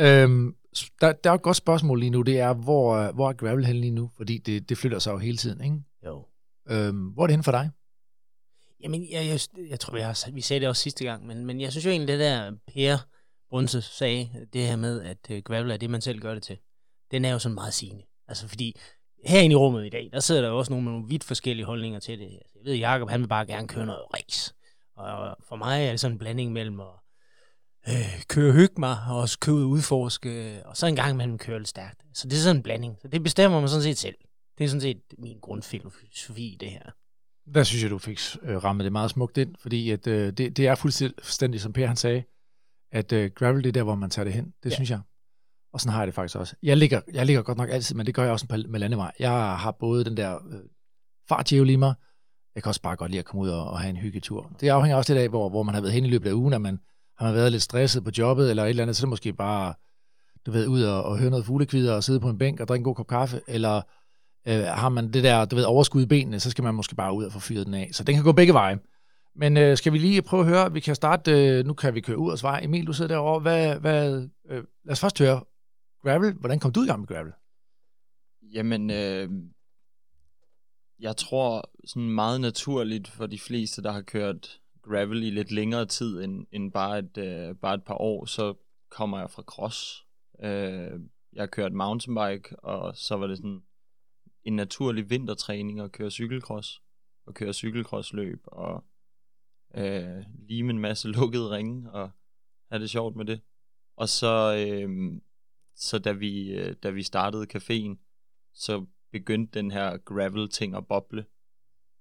Speaker 1: Øhm, der, der er et godt spørgsmål lige nu. Det er, hvor, øh, hvor er gravel hen lige nu? Fordi det, det flytter sig jo hele tiden, ikke?
Speaker 2: Jo.
Speaker 1: Øhm, hvor er det henne for dig?
Speaker 2: Jamen, jeg, jeg, jeg tror, vi, har, vi sagde det også sidste gang, men, men jeg synes jo egentlig, det der Per Brunse sagde, det her med, at uh, gravel er det, man selv gør det til, den er jo sådan meget sigende. Altså, fordi herinde i rummet i dag, der sidder der jo også nogle med nogle vidt forskellige holdninger til det. Jeg ved, Jacob han vil bare gerne køre noget race. Og for mig er det sådan en blanding mellem at øh, køre hygge mig, og også køre ud og udforske, og så en gang imellem køre lidt stærkt. Så det er sådan en blanding. Så det bestemmer man sådan set selv. Det er sådan set min grundfilosofi i det her.
Speaker 1: Der synes jeg, du fik øh, rammet det meget smukt ind, fordi at, øh, det, det er fuldstændig, som Per han sagde, at øh, gravel det er der, hvor man tager det hen. Det
Speaker 2: Ja.
Speaker 1: synes jeg. Og sådan har jeg det faktisk også. Jeg ligger, jeg ligger godt nok altid, men det gør jeg også med landevej. Jeg har både den der øh, fartjævel i mig, jeg kan også bare godt lide at komme ud og, og have en hyggetur. Det afhænger også lidt af, hvor, hvor man har været hen i løbet af ugen, at man har man været lidt stresset på jobbet, eller et eller andet, så er det måske bare, du ved, ud og, og høre noget fuglekvider og sidde på en bænk og drikke en god kop kaffe, eller øh, har man det der, du ved, overskud i benene, så skal man måske bare ud og få fyret den af. Så den kan gå begge veje. Men øh, skal vi lige prøve at høre, vi kan starte, øh, nu kan vi køre ud og svare. Emil, du sidder derovre, hvad, hvad, øh, lad os først høre, gravel, hvordan kom du i gang med gravel?
Speaker 3: Jamen, øh, jeg tror sådan meget naturligt for de fleste, der har kørt gravel i lidt længere tid end, end bare, et, øh, bare et par år, så kommer jeg fra cross. Øh, jeg har kørt mountainbike, og så var det sådan en naturlig vintertræning at køre cykelcross, og køre cykelcrossløb, og øh, lime en masse <laughs> lukkede ringe, og have det sjovt med det. Og så, øh, så da, vi, øh, da vi startede caféen, så begyndte den her gravel-ting at boble.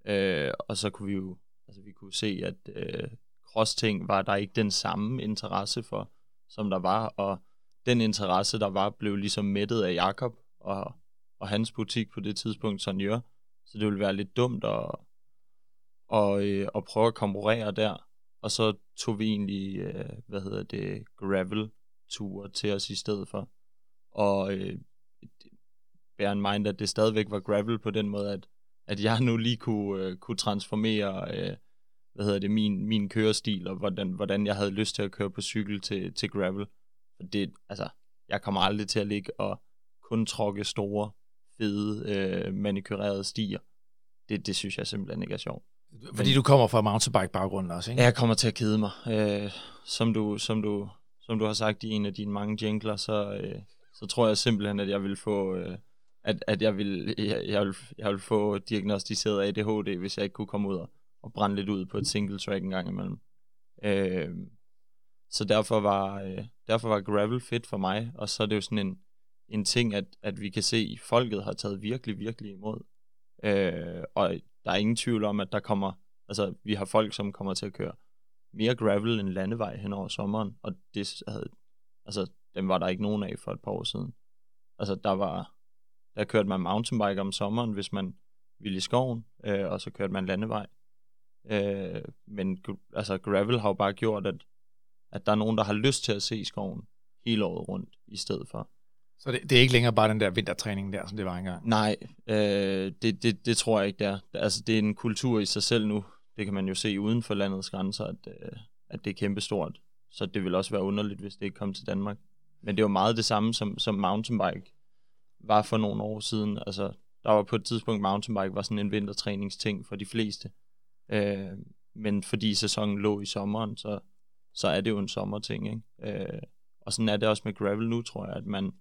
Speaker 3: Øh, og så kunne vi jo altså vi kunne se, at øh, cross-ting var der ikke den samme interesse for, som der var, og den interesse, der var, blev ligesom mættet af Jakob, og, og hans butik på det tidspunkt, Sonjør. Så det ville være lidt dumt at, og, øh, at prøve at konkurrere der. Og så tog vi egentlig, øh, hvad hedder det, gravel-ture til os i stedet for. Og øh, bear in mind, at det stadigvæk var gravel på den måde, at, at jeg nu lige kunne, øh, kunne transformere øh, hvad hedder det, min, min kørestil, og hvordan, hvordan jeg havde lyst til at køre på cykel til, til gravel. For det, altså, jeg kommer aldrig til at ligge og kun tråkke store, fede, øh, manikørerede stier. Det, det synes jeg simpelthen ikke er sjovt.
Speaker 1: Fordi du kommer fra mountainbike-baggrunden også, ikke?
Speaker 3: Jeg kommer til at kede mig. Øh, som, du, som, du, som du har sagt i en af dine mange jingler, så, øh, så tror jeg simpelthen, at jeg vil få... Øh, at, at jeg, vil, jeg, jeg, ville, jeg ville få diagnostiseret ADHD, hvis jeg ikke kunne komme ud og, og brænde lidt ud på et single track en gang imellem. Øh, så derfor var, øh, derfor var gravel fedt for mig, og så er det jo sådan en, en ting, at, at vi kan se, at folket har taget virkelig, virkelig imod. Øh, og der er ingen tvivl om, at der kommer, altså vi har folk, som kommer til at køre mere gravel end landevej hen over sommeren, og det havde, altså dem var der ikke nogen af for et par år siden. Altså der var, der kørte man mountainbike om sommeren, hvis man ville i skoven, øh, og så kørte man landevej. Øh, men altså gravel har jo bare gjort, at, at der er nogen, der har lyst til at se skoven hele året rundt i stedet for.
Speaker 1: Så det, det er ikke længere bare den der vintertræning der, som det var engang?
Speaker 3: Nej, øh, det, det, det tror jeg ikke, det er. Altså, det er en kultur i sig selv nu. Det kan man jo se uden for landets grænser, at, øh, at det er kæmpestort. Så det vil også være underligt, hvis det ikke kom til Danmark. Men det var meget det samme, som, som mountainbike var for nogle år siden. Altså, der var på et tidspunkt, mountainbike var sådan en vintertræningsting for de fleste. Øh, men fordi sæsonen lå i sommeren, så, så er det jo en sommerting. Ikke? Øh, og sådan er det også med gravel nu, tror jeg, at man,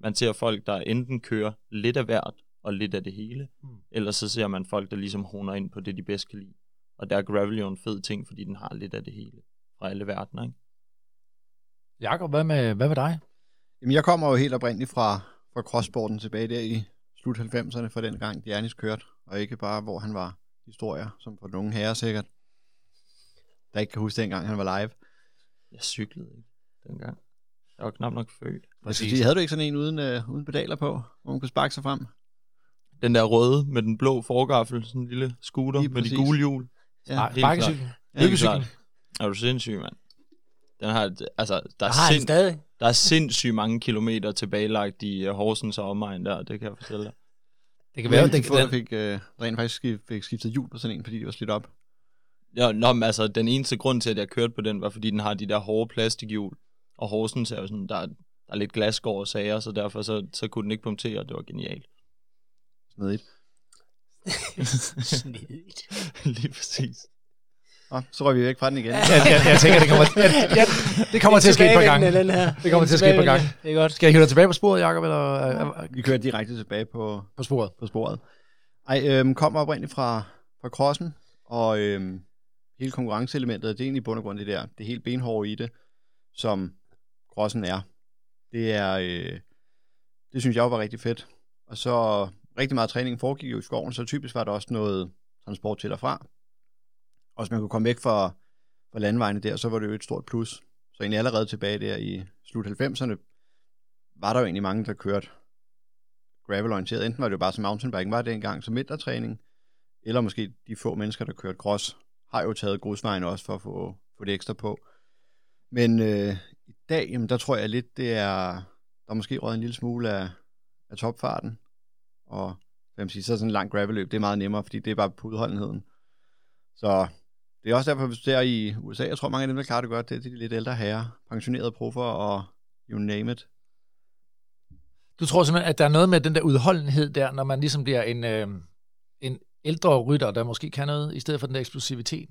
Speaker 3: man ser folk, der enten kører lidt af hvert og lidt af det hele, mm. eller så ser man folk, der ligesom honer ind på det, de bedst kan lide. Og der er gravel jo en fed ting, fordi den har lidt af det hele fra alle verdener. Ikke?
Speaker 1: Jakob, hvad med, hvad med dig?
Speaker 4: Jamen, jeg kommer jo helt oprindeligt fra, fra crosssporten tilbage der i slut 90'erne, for den gang Janis kørte, og ikke bare, hvor han var historier, som for nogle herrer sikkert, der ikke kan huske dengang, han var live.
Speaker 3: Jeg cyklede ikke dengang. Jeg var knap nok født.
Speaker 4: Præcis. Havde du ikke sådan en uden, øh, uden pedaler på, hvor man kunne sparke sig frem?
Speaker 3: Den der røde med den blå forgaffel, sådan en lille scooter med de gule hjul.
Speaker 4: Ja,
Speaker 3: helt
Speaker 1: Bakkecykel?
Speaker 3: klart. Helt klart. Er du sindssyg, mand? Den har, altså, der er, sind,
Speaker 2: stadig.
Speaker 3: der er sindssygt mange kilometer tilbagelagt i uh, Horsens og omegn der, det kan jeg fortælle dig.
Speaker 1: Det kan
Speaker 4: Være,
Speaker 1: være,
Speaker 4: de
Speaker 1: det,
Speaker 4: få, der
Speaker 1: den,
Speaker 4: fik, øh, rent faktisk fik skiftet hjul på sådan en, fordi de var slidt op.
Speaker 3: Ja, nå, men altså, den eneste grund til, at jeg kørte på den, var fordi den har de der hårde plastikhjul. Og Horsens er jo sådan, der, er- der er lidt glasgård og sager, så derfor så, så kunne den ikke punktere, og det var genialt.
Speaker 4: Snedigt. <laughs>
Speaker 2: Snedigt. <laughs>
Speaker 3: Lige præcis.
Speaker 4: Nå, så røg vi væk fra den igen.
Speaker 1: jeg, jeg, jeg, tænker, det kommer, <laughs> jeg, jeg, det kommer til at ske et par gange.
Speaker 2: Den her.
Speaker 1: Det kommer til at ske et par gange.
Speaker 2: Det er godt.
Speaker 1: Skal jeg hive dig tilbage på sporet, Jacob, eller øh, øh,
Speaker 4: Vi kører direkte tilbage på,
Speaker 1: på sporet?
Speaker 4: på sporet. Ej, øhm, kommer oprindeligt fra, fra crossen, og øhm, hele konkurrenceelementet, det er egentlig i bund og grund det der, det helt benhårde i det, som crossen er. Det er, øh, det synes jeg var rigtig fedt. Og så rigtig meget træning foregik jo i skoven, så typisk var der også noget transport til og fra. Og hvis man kunne komme væk fra, fra landvejene der, så var det jo et stort plus. Så egentlig allerede tilbage der i slut 90'erne, var der jo egentlig mange, der kørte gravel-orienteret. Enten var det jo bare som mountainbike var det engang som vintertræning, eller måske de få mennesker, der kørte cross, har jo taget grusvejen også for at få, få det ekstra på. Men øh, i dag, jamen, der tror jeg lidt, det er, der er måske røget en lille smule af, af topfarten. Og hvad man siger, så er sådan en lang gravelløb, det er meget nemmere, fordi det er bare på udholdenheden. Så det er også derfor, hvis du ser i USA, jeg tror mange af dem, der klarer det godt, det er de lidt ældre herrer, pensionerede proffer og you name it.
Speaker 1: Du tror simpelthen, at der er noget med den der udholdenhed der, når man ligesom bliver en, øh, en ældre rytter, der måske kan noget, i stedet for den der eksplosivitet?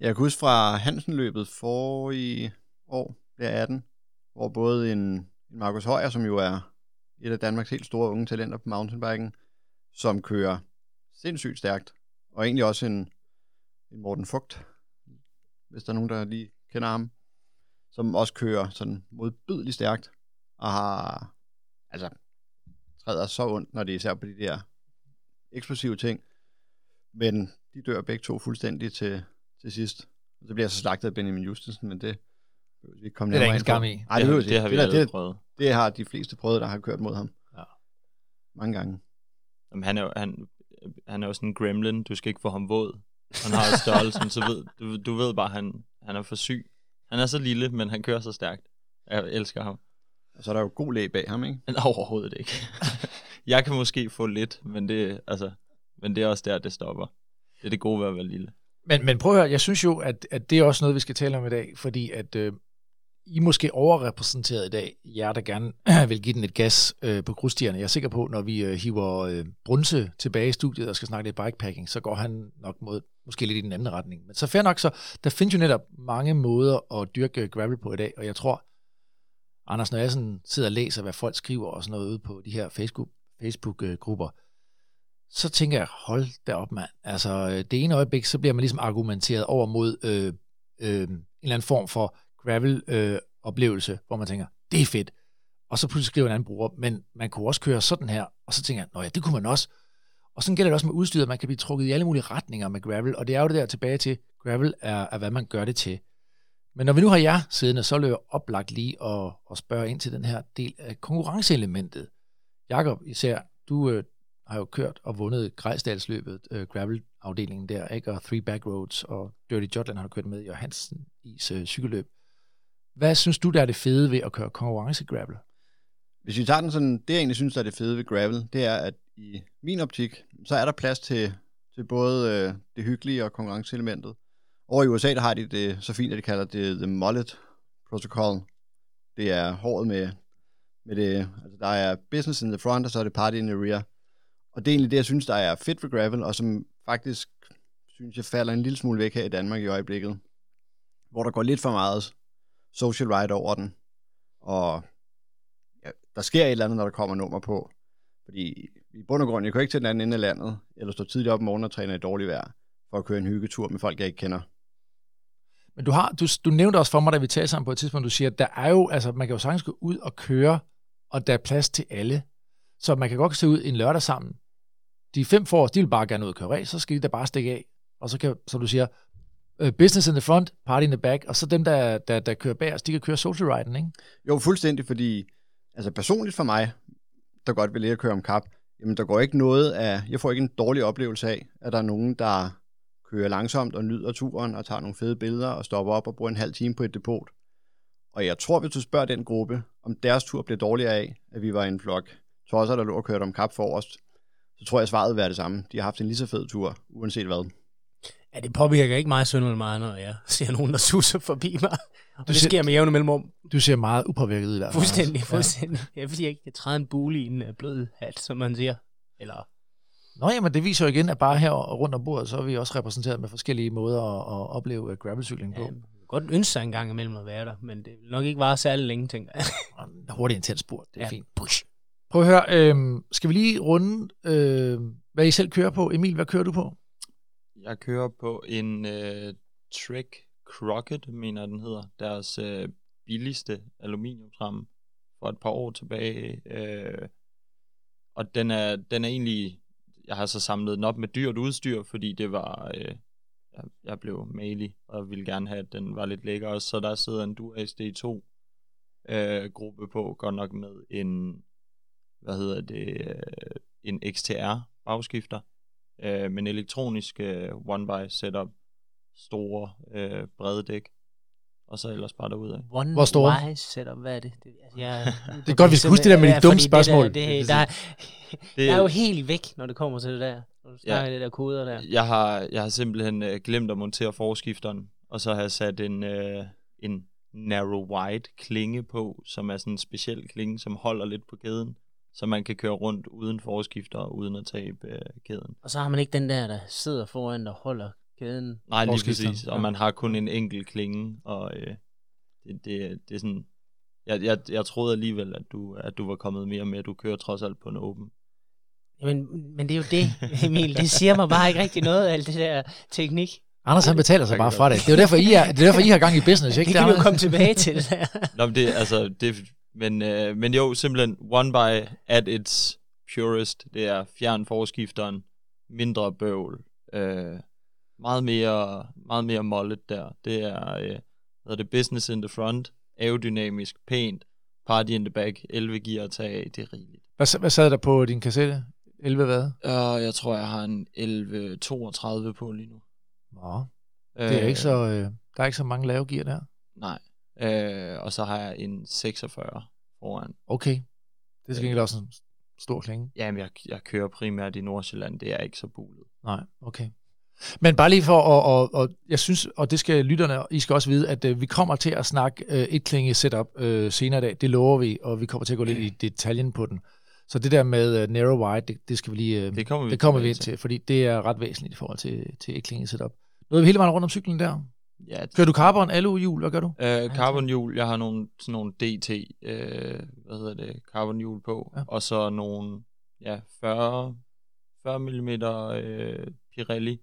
Speaker 4: Jeg kan huske fra Hansen-løbet for i år, der 18, hvor både en, en Markus Højer, som jo er et af Danmarks helt store unge talenter på mountainbiken, som kører sindssygt stærkt, og egentlig også en, en Morten Fugt, hvis der er nogen, der lige kender ham, som også kører sådan modbydeligt stærkt, og har, altså, træder så ondt, når det er især på de der eksplosive ting, men de dør begge to fuldstændig til, til sidst. Og så bliver jeg så slagtet af Benjamin Justensen, men det vi ikke komme
Speaker 1: Det er der ingen skam i.
Speaker 4: Nej, det,
Speaker 3: det,
Speaker 4: det,
Speaker 3: det har vi
Speaker 4: det, det,
Speaker 3: prøvet.
Speaker 4: det har de fleste prøvet, der har kørt mod ham. mange gange.
Speaker 3: Jamen, han er jo, han, han er jo sådan en gremlin. Du skal ikke få ham våd. Han har jo størrelsen, så ved, du, du ved bare, han, han er for syg. Han er så lille, men han kører så stærkt. Jeg elsker ham.
Speaker 4: Og så er der jo god læg bag ham, ikke?
Speaker 3: Men overhovedet ikke. <laughs> jeg kan måske få lidt, men det, altså, men det er også der, det stopper. Det er det gode ved at være lille.
Speaker 1: Men, men prøv at høre, jeg synes jo, at, at det er også noget, vi skal tale om i dag, fordi at øh, I er måske overrepræsenteret i dag, jer der gerne <clears throat> vil give den et gas øh, på grusstierne. Jeg er sikker på, når vi øh, hiver øh, Brunse tilbage i studiet og skal snakke lidt bikepacking, så går han nok mod, måske lidt i den anden retning. Men så fair nok, så der findes jo netop mange måder at dyrke gravel på i dag, og jeg tror, Anders, når jeg sådan sidder og læser, hvad folk skriver og sådan noget ude på de her Facebook, Facebook-grupper, så tænker jeg, hold da op, mand. Altså, øh, det ene øjeblik, så bliver man ligesom argumenteret over mod øh, øh, en eller anden form for gravel-oplevelse, øh, hvor man tænker, det er fedt. Og så pludselig skriver en anden bruger, men man kunne også køre sådan her, og så tænker jeg, nå ja, det kunne man også. Og sådan gælder det også med udstyret, man kan blive trukket i alle mulige retninger med gravel, og det er jo det der tilbage til, gravel er, er hvad man gør det til. Men når vi nu har jer siddende, så løber oplagt lige at, at spørge ind til den her del af konkurrenceelementet. Jakob, især, du øh, har jo kørt og vundet Grejsdalsløbet, øh, gravel-afdelingen der, ikke? og Three Back Roads, og Dirty Jotland har du kørt med, og Hansen is øh, cykelløb. Hvad synes du, der er det fede ved at køre konkurrence-gravel?
Speaker 4: Hvis vi tager den sådan, det jeg egentlig synes, der er det fede ved gravel, det er, at i min optik, så er der plads til, til både øh, det hyggelige og konkurrenceelementet. Over i USA, der har de det så fint, at de kalder det The Mullet Protocol. Det er håret med, med det, altså der er business in the front, og så er det party in the rear. Og det er egentlig det, jeg synes, der er fedt ved gravel, og som faktisk, synes jeg, falder en lille smule væk her i Danmark i øjeblikket. Hvor der går lidt for meget social ride over den. Og ja, der sker et eller andet, når der kommer nummer på. Fordi i bund og grund, jeg kan ikke til den anden ende af landet, eller stå tidligt op om morgenen og træne i dårligt vejr, for at køre en hyggetur med folk, jeg ikke kender.
Speaker 1: Men du, har, du, du nævnte også for mig, da vi talte sammen på et tidspunkt, du siger, at der er jo, altså man kan jo sagtens gå ud og køre, og der er plads til alle. Så man kan godt se ud en lørdag sammen. De fem for os, de vil bare gerne ud og køre race, så skal de da bare stikke af. Og så kan, som du siger, uh, business in the front, party in the back, og så dem, der, der, der kører bag os, de kan køre social riding, ikke?
Speaker 4: Jo, fuldstændig, fordi altså personligt for mig, der godt vil lære at køre om kap, jamen der går ikke noget af, jeg får ikke en dårlig oplevelse af, at der er nogen, der kører langsomt og nyder turen og tager nogle fede billeder og stopper op og bruger en halv time på et depot. Og jeg tror, hvis du spørger den gruppe, om deres tur blev dårligere af, at vi var i en flok tosser, der lå og kørte om kap forrest, så tror jeg, svaret vil være det samme. De har haft en lige så fed tur, uanset hvad.
Speaker 2: Ja, det påvirker ikke mig synderligt meget, når jeg ser nogen, der suser forbi mig. Og du det sker med jævne mellemrum.
Speaker 1: Du ser meget upåvirket ud der.
Speaker 2: Fuldstændig, fuldstændig. Ja. Jeg fordi jeg ikke kan træde en bule i en øh, blød hat, som man siger. Eller
Speaker 1: Nå ja, men det viser jo igen, at bare her rundt om bordet, så er vi også repræsenteret med forskellige måder at, at opleve gravelcykling på. Ja,
Speaker 2: godt ønske sig en gang imellem at være der, men det vil nok ikke vare særlig længe, tænker jeg. <laughs>
Speaker 1: Hurtigt intens spurt, det er ja. fint. Push. Prøv at høre, øh, skal vi lige runde, øh, hvad I selv kører på? Emil, hvad kører du på?
Speaker 3: Jeg kører på en øh, Trek Crockett, mener den hedder. Deres øh, billigste aluminiumsramme for et par år tilbage. Øh, og den er, den er egentlig jeg har så samlet den op med dyrt udstyr, fordi det var, øh, jeg, jeg blev malig, og ville gerne have, at den var lidt lækker også. Så der sidder en Dura SD2 øh, gruppe på, godt nok med en, hvad hedder det, øh, en XTR bagskifter, øh, men elektronisk øh, one-by setup, store øh, brede dæk og så ellers bare derud af.
Speaker 2: One Hvor stor? Wise setup, hvad er det? det, altså, jeg, <laughs>
Speaker 1: det er godt, vi skal huske det der med de dumme spørgsmål.
Speaker 2: Det, der, det, der, <laughs> det, der er jo helt væk, når det kommer til det der. Når du ja, det der koder der.
Speaker 3: Jeg har, jeg har simpelthen uh, glemt at montere forskifteren, og så har jeg sat en, uh, en narrow wide klinge på, som er sådan en speciel klinge, som holder lidt på kæden, så man kan køre rundt uden forskifter, uden at tabe uh, kæden.
Speaker 2: Og så har man ikke den der, der sidder foran, der holder kæden.
Speaker 3: Nej, lige præcis. Og man har kun en enkelt klinge, og øh, det, det, det er sådan... Jeg, jeg, jeg troede alligevel, at du, at du var kommet mere med, at du kører trods alt på en åben.
Speaker 2: Jamen, men det er jo det, <laughs> Emil. Det siger mig bare ikke rigtig noget af alt det der teknik.
Speaker 1: Anders han betaler sig bare fra det. Det er jo derfor, I, er, det er derfor, I har gang i business, ikke?
Speaker 2: Det kan vi jo komme tilbage til.
Speaker 3: Nå, men det, altså, det, men, øh, men jo, simpelthen one by at its purest. Det er fjern forskifteren, mindre bøvl, øh, meget mere, meget mere mollet der. Det er, øh, hvad er det, business in the front, aerodynamisk, pænt, party in the back, 11 gear at tage af, det er rigeligt.
Speaker 1: Hvad, hvad sad der på din kassette? 11 hvad?
Speaker 3: Og jeg tror, jeg har en 11.32 på lige nu.
Speaker 1: Nå, det er ikke så, øh, der er ikke så mange lave gear der.
Speaker 3: Nej. Øh, og så har jeg en 46 foran.
Speaker 1: Okay. Det skal ikke også en stor klinge.
Speaker 3: Jamen, jeg, jeg kører primært i Nordsjælland, det er ikke så bulet.
Speaker 1: Nej, okay. Men bare lige for, og, og, og jeg synes, og det skal lytterne, I skal også vide, at øh, vi kommer til at snakke øh, et klinge setup øh, senere i dag. Det lover vi, og vi kommer til at gå lidt i detaljen på den. Så det der med uh, narrow wide, det, det skal vi lige, uh,
Speaker 3: Det kommer vi,
Speaker 1: det kommer vi ind til, fordi det er ret væsentligt i forhold til, til et klinge setup. Er vi hele vejen rundt om cyklen der.
Speaker 3: Ja,
Speaker 1: Kører du carbon, aluhjul, hvad gør du?
Speaker 3: Øh, carbonhjul, jeg har nogle, sådan nogle DT, øh, hvad hedder det, carbonhjul på,
Speaker 1: Ja.
Speaker 3: ja. og så nogle, ja, 40, 40 mm øh, Pirelli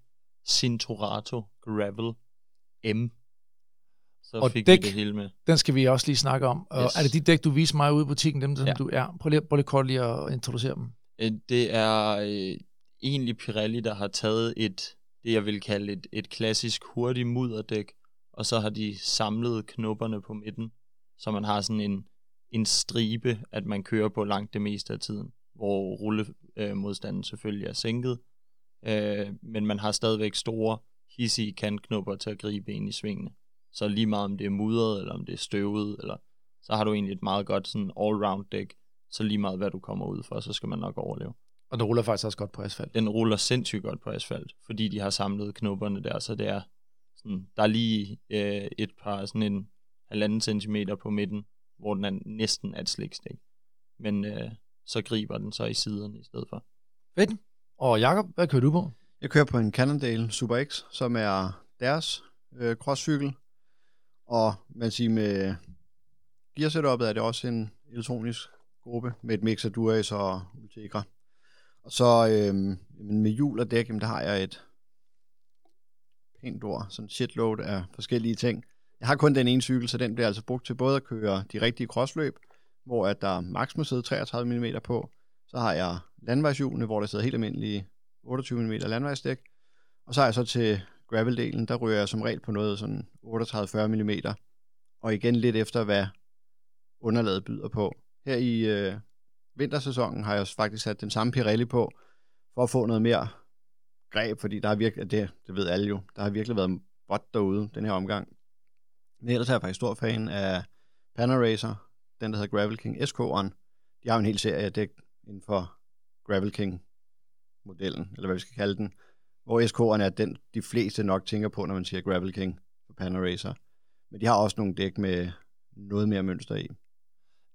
Speaker 3: Cinturato Gravel M. Så
Speaker 1: Og
Speaker 3: fik
Speaker 1: dæk.
Speaker 3: vi det hele med.
Speaker 1: Den skal vi også lige snakke om. Og
Speaker 3: Yes.
Speaker 1: er det de dæk, du viser mig ude i butikken, dem som
Speaker 3: Ja.
Speaker 1: du er? Prøv lige, prøv lige kort lige at introducere dem.
Speaker 3: Øh, Det er øh, egentlig Pirelli, der har taget et, det jeg vil kalde et, et klassisk hurtigt mudderdæk, og så har de samlet knopperne på midten, så man har sådan en, en stribe, at man kører på langt det meste af tiden, hvor rullemodstanden selvfølgelig er sænket, øh, men man har stadigvæk store, hissige kantknopper til at gribe ind i svingene. Så lige meget om det er mudret, eller om det er støvet, eller så har du egentlig et meget godt sådan all-round dæk, så lige meget hvad du kommer ud for, så skal man nok overleve.
Speaker 1: Og den ruller faktisk også godt på asfalt.
Speaker 3: Den ruller sindssygt godt på asfalt, fordi de har samlet knopperne der, så det er sådan, der er lige øh, et par sådan en halvanden centimeter på midten, hvor den er næsten er et slikstik. Men øh, så griber den så i siderne i stedet for.
Speaker 1: Fedt. Og Jakob, hvad kører du på?
Speaker 4: Jeg kører på en Cannondale Super X, som er deres øh, crosscykel. Og man siger med gearsetupet er det også en elektronisk gruppe med et mix af Durace og Ultegra. Og så øhm, med hjul og dæk, jamen, der har jeg et pænt ord, sådan shitload af forskellige ting. Jeg har kun den ene cykel, så den bliver altså brugt til både at køre de rigtige crossløb, hvor at der maks må sidde 33 mm på. Så har jeg landvejshjulene, hvor der sidder helt almindelige 28 mm landvejsdæk. Og så har jeg så til graveldelen, der ryger jeg som regel på noget sådan 38-40 mm. Og igen lidt efter, hvad underlaget byder på. Her i øh, vintersæsonen har jeg faktisk sat den samme Pirelli på, for at få noget mere greb, fordi der har virkelig, det, det ved alle jo, der har virkelig været bot derude, den her omgang. Men ellers er jeg faktisk stor fan af Panaracer, den der hedder Gravel King SK'eren. De har jo en hel serie af dæk inden for Gravel King modellen, eller hvad vi skal kalde den, hvor SK'eren er den, de fleste nok tænker på, når man siger Gravel King for Panaracer. Men de har også nogle dæk med noget mere mønster i.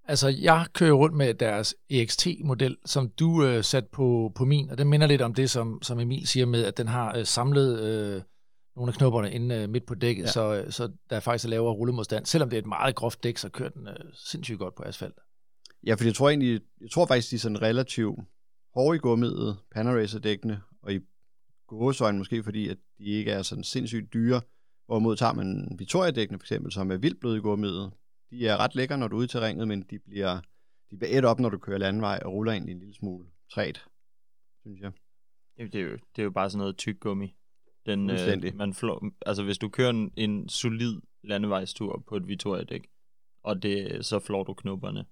Speaker 1: Altså, jeg kører rundt med deres EXT-model, som du øh, satte på, på min, og den minder lidt om det, som, som Emil siger med, at den har øh, samlet øh, nogle af knopperne inde øh, midt på dækket, ja. Så, øh, så der er faktisk lavere rullemodstand. Selvom det er et meget groft dæk, så kører den øh, sindssygt godt på asfalt.
Speaker 4: Ja, for jeg tror egentlig, jeg tror faktisk, de er sådan relativt hårde i gummiet, Panaracer-dækkene, og i gåsøjne måske, fordi at de ikke er sådan sindssygt dyre. Hvorimod tager man Victoria-dækkene for eksempel, som er vildt bløde i gummiet. De er ret lækre, når du er ude i terrænet, men de bliver, de bliver et op, når du kører landvej, og ruller egentlig en lille smule træt, synes jeg.
Speaker 3: Jamen, det, er jo, det er jo bare sådan noget tyk gummi. Den, øh, man flår, altså hvis du kører en, en solid landevejstur på et Victoria-dæk, og det, så flår du knopperne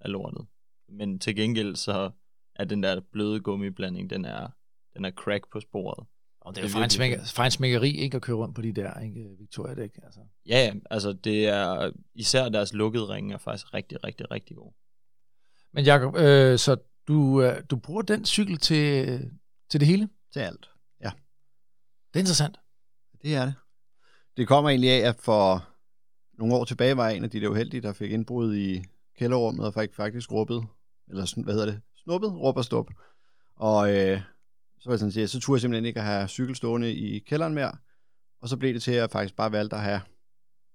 Speaker 3: af lortet. Men til gengæld så er den der bløde gummiblanding, den er, den er crack på sporet.
Speaker 1: Og det er jo
Speaker 3: er
Speaker 1: fejnsmækkeri ikke at køre rundt på de der ikke, Victoria-dæk. Altså.
Speaker 3: Ja, ja, altså det er, især deres lukkede ringe er faktisk rigtig, rigtig, rigtig gode.
Speaker 1: Men Jacob, øh, så du, øh, du bruger den cykel til, til det hele?
Speaker 4: Til alt.
Speaker 1: Det er interessant.
Speaker 4: Det er det. Det kommer egentlig af, at for nogle år tilbage var jeg en af de der uheldige, der fik indbrud i kælderrummet og fik faktisk råbet, eller sådan, hvad hedder det, snuppet, råb og stop. Og øh, så var jeg sådan, sige, så turde jeg simpelthen ikke at have cykel stående i kælderen mere. Og så blev det til, at jeg faktisk bare valgte at have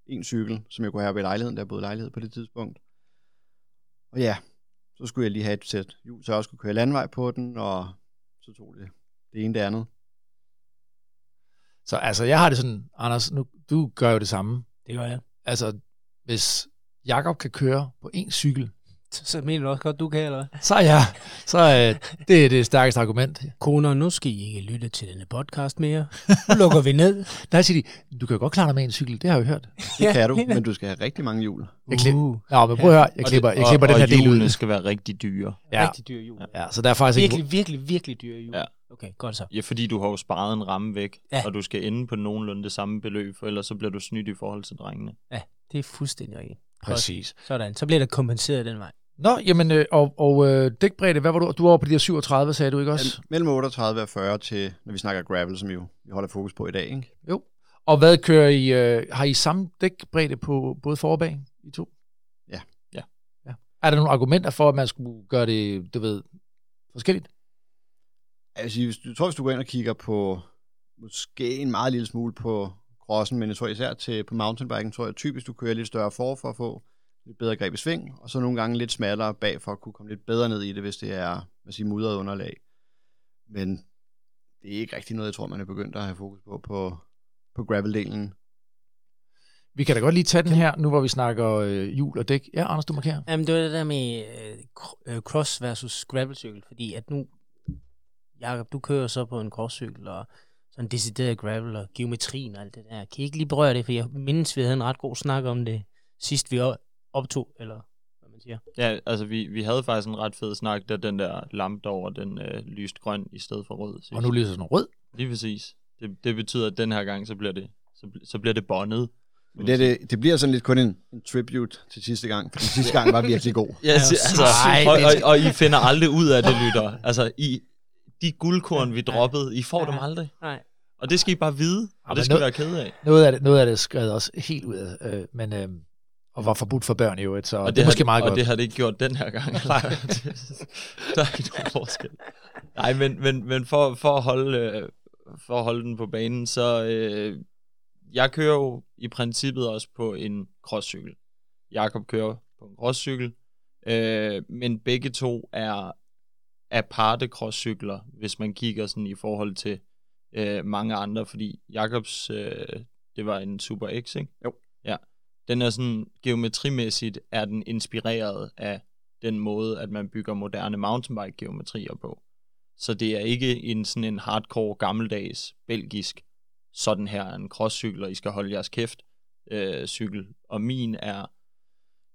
Speaker 4: en cykel, som jeg kunne have ved lejligheden, der jeg boede lejlighed på det tidspunkt. Og ja, så skulle jeg lige have et sæt hjul, så jeg også kunne køre landvej på den, og så tog det det ene det andet.
Speaker 1: Så altså, jeg har det sådan, Anders, nu, du gør jo det samme.
Speaker 2: Det gør jeg.
Speaker 1: Altså, hvis Jakob kan køre på en cykel,
Speaker 2: så, mener du også godt, du kan, eller hvad?
Speaker 1: Så ja, så øh, det er det stærkeste argument.
Speaker 2: Koner, nu skal I ikke lytte til denne podcast mere. Nu lukker vi ned. <laughs>
Speaker 1: Der siger de, du kan jo godt klare dig med en cykel, det har jeg jo hørt.
Speaker 4: Det ja, kan du, men du skal have rigtig mange hjul.
Speaker 1: Jeg klip-
Speaker 2: Uh,
Speaker 1: Nå, men prøv at høre, jeg
Speaker 3: Og
Speaker 1: klipper,
Speaker 3: det-
Speaker 1: jeg klipper
Speaker 3: og,
Speaker 1: den her
Speaker 3: og
Speaker 1: del ud.
Speaker 3: hjulene skal være rigtig dyre.
Speaker 1: Ja.
Speaker 2: Rigtig dyr jul.
Speaker 1: Ja, så der er faktisk ikke...
Speaker 2: Virkelig, virkelig, virkelig dyr jul.
Speaker 3: Ja.
Speaker 2: Okay, godt så.
Speaker 3: Ja, fordi du har jo sparet en ramme væk,
Speaker 2: Ja.
Speaker 3: ja. og du skal ende på nogenlunde det samme beløb, for ellers så bliver du snydt i forhold til drengene.
Speaker 2: Det er fuldstændig rigtigt.
Speaker 1: Præcis.
Speaker 2: Sådan, så bliver der kompenseret den vej.
Speaker 1: Nå, jamen, øh, og, og øh, dækbredde, hvad var du? Du var oppe på de her 37, sagde du ikke også?
Speaker 4: Mellem 38 og 40 til, når vi snakker gravel, som jo vi holder fokus på i dag. Ikke?
Speaker 1: Jo. Og hvad kører I? Øh, har I samme dækbredde på både for og bag, I to?
Speaker 4: Ja.
Speaker 3: Ja.
Speaker 1: ja. Er der nogle argumenter for, at man skulle gøre det, du ved, forskelligt?
Speaker 4: Altså, hvis du jeg tror, hvis du går ind og kigger på måske en meget lille smule på crossen, men jeg tror især til på mountainbiken, tror jeg typisk, du kører lidt større for, for at få lidt bedre greb i sving, og så nogle gange lidt smallere bag, for at kunne komme lidt bedre ned i det, hvis det er hvad siger, mudret underlag. Men det er ikke rigtig noget, jeg tror, man er begyndt at have fokus på på, på gravel-delen.
Speaker 1: Vi kan da godt lige tage den her, nu hvor vi snakker øh, hjul og dæk. Ja, Anders, du markerer.
Speaker 2: Jamen, det var det der med øh, øh, cross versus gravelcykel, fordi at nu, Jacob, du kører så på en crosscykel, og sådan decideret gravel og geometrien og alt det der. Kan I ikke lige berøre det, for jeg mindes, vi havde en ret god snak om det, sidst vi op- optog, eller hvad man siger.
Speaker 3: Ja, altså vi, vi havde faktisk en ret fed snak, da den der lampe derovre, den øh, lyst grøn i stedet for rød. sidst.
Speaker 1: Og nu lyser sådan rød.
Speaker 3: Lige præcis. Det, det betyder, at den her gang, så bliver det, så, så bliver det bondet.
Speaker 4: Men det, det, det bliver sådan lidt kun en, en tribute til sidste gang, for sidste gang var virkelig god. <laughs>
Speaker 3: Ja, altså, altså,
Speaker 1: Ej,
Speaker 3: og, og, og, I finder aldrig ud af det, lytter. Altså, I, de guldkorn, vi droppede, I får dem
Speaker 2: Ja.
Speaker 3: aldrig.
Speaker 2: Nej.
Speaker 3: Og det skal I bare vide, og
Speaker 1: men
Speaker 3: det skal I
Speaker 1: nu-
Speaker 3: være kede af.
Speaker 1: Noget af det, noget af det skrev også helt ud af, øh, men, øh, og var forbudt for børn i øvrigt, så
Speaker 3: Og
Speaker 1: det, det er
Speaker 3: har
Speaker 1: måske meget
Speaker 3: og
Speaker 1: godt.
Speaker 3: det har det ikke gjort den her gang. <laughs> Nej, <laughs> der er ikke nogen forskel. Nej, men, men, men for, for, at holde, øh, for at holde den på banen, så øh, jeg kører jo i princippet også på en crosscykel. Jakob kører på en crosscykel, øh, men begge to er aparte crosscykler, hvis man kigger sådan i forhold til øh, mange andre, fordi Jakobs, øh, det var en Super X, ikke?
Speaker 4: Jo.
Speaker 3: Ja. Den er sådan, geometrimæssigt er den inspireret af den måde, at man bygger moderne mountainbike-geometrier på. Så det er ikke en sådan en hardcore, gammeldags, belgisk, sådan her er en crosscykel, og I skal holde jeres kæft øh, cykel. Og min er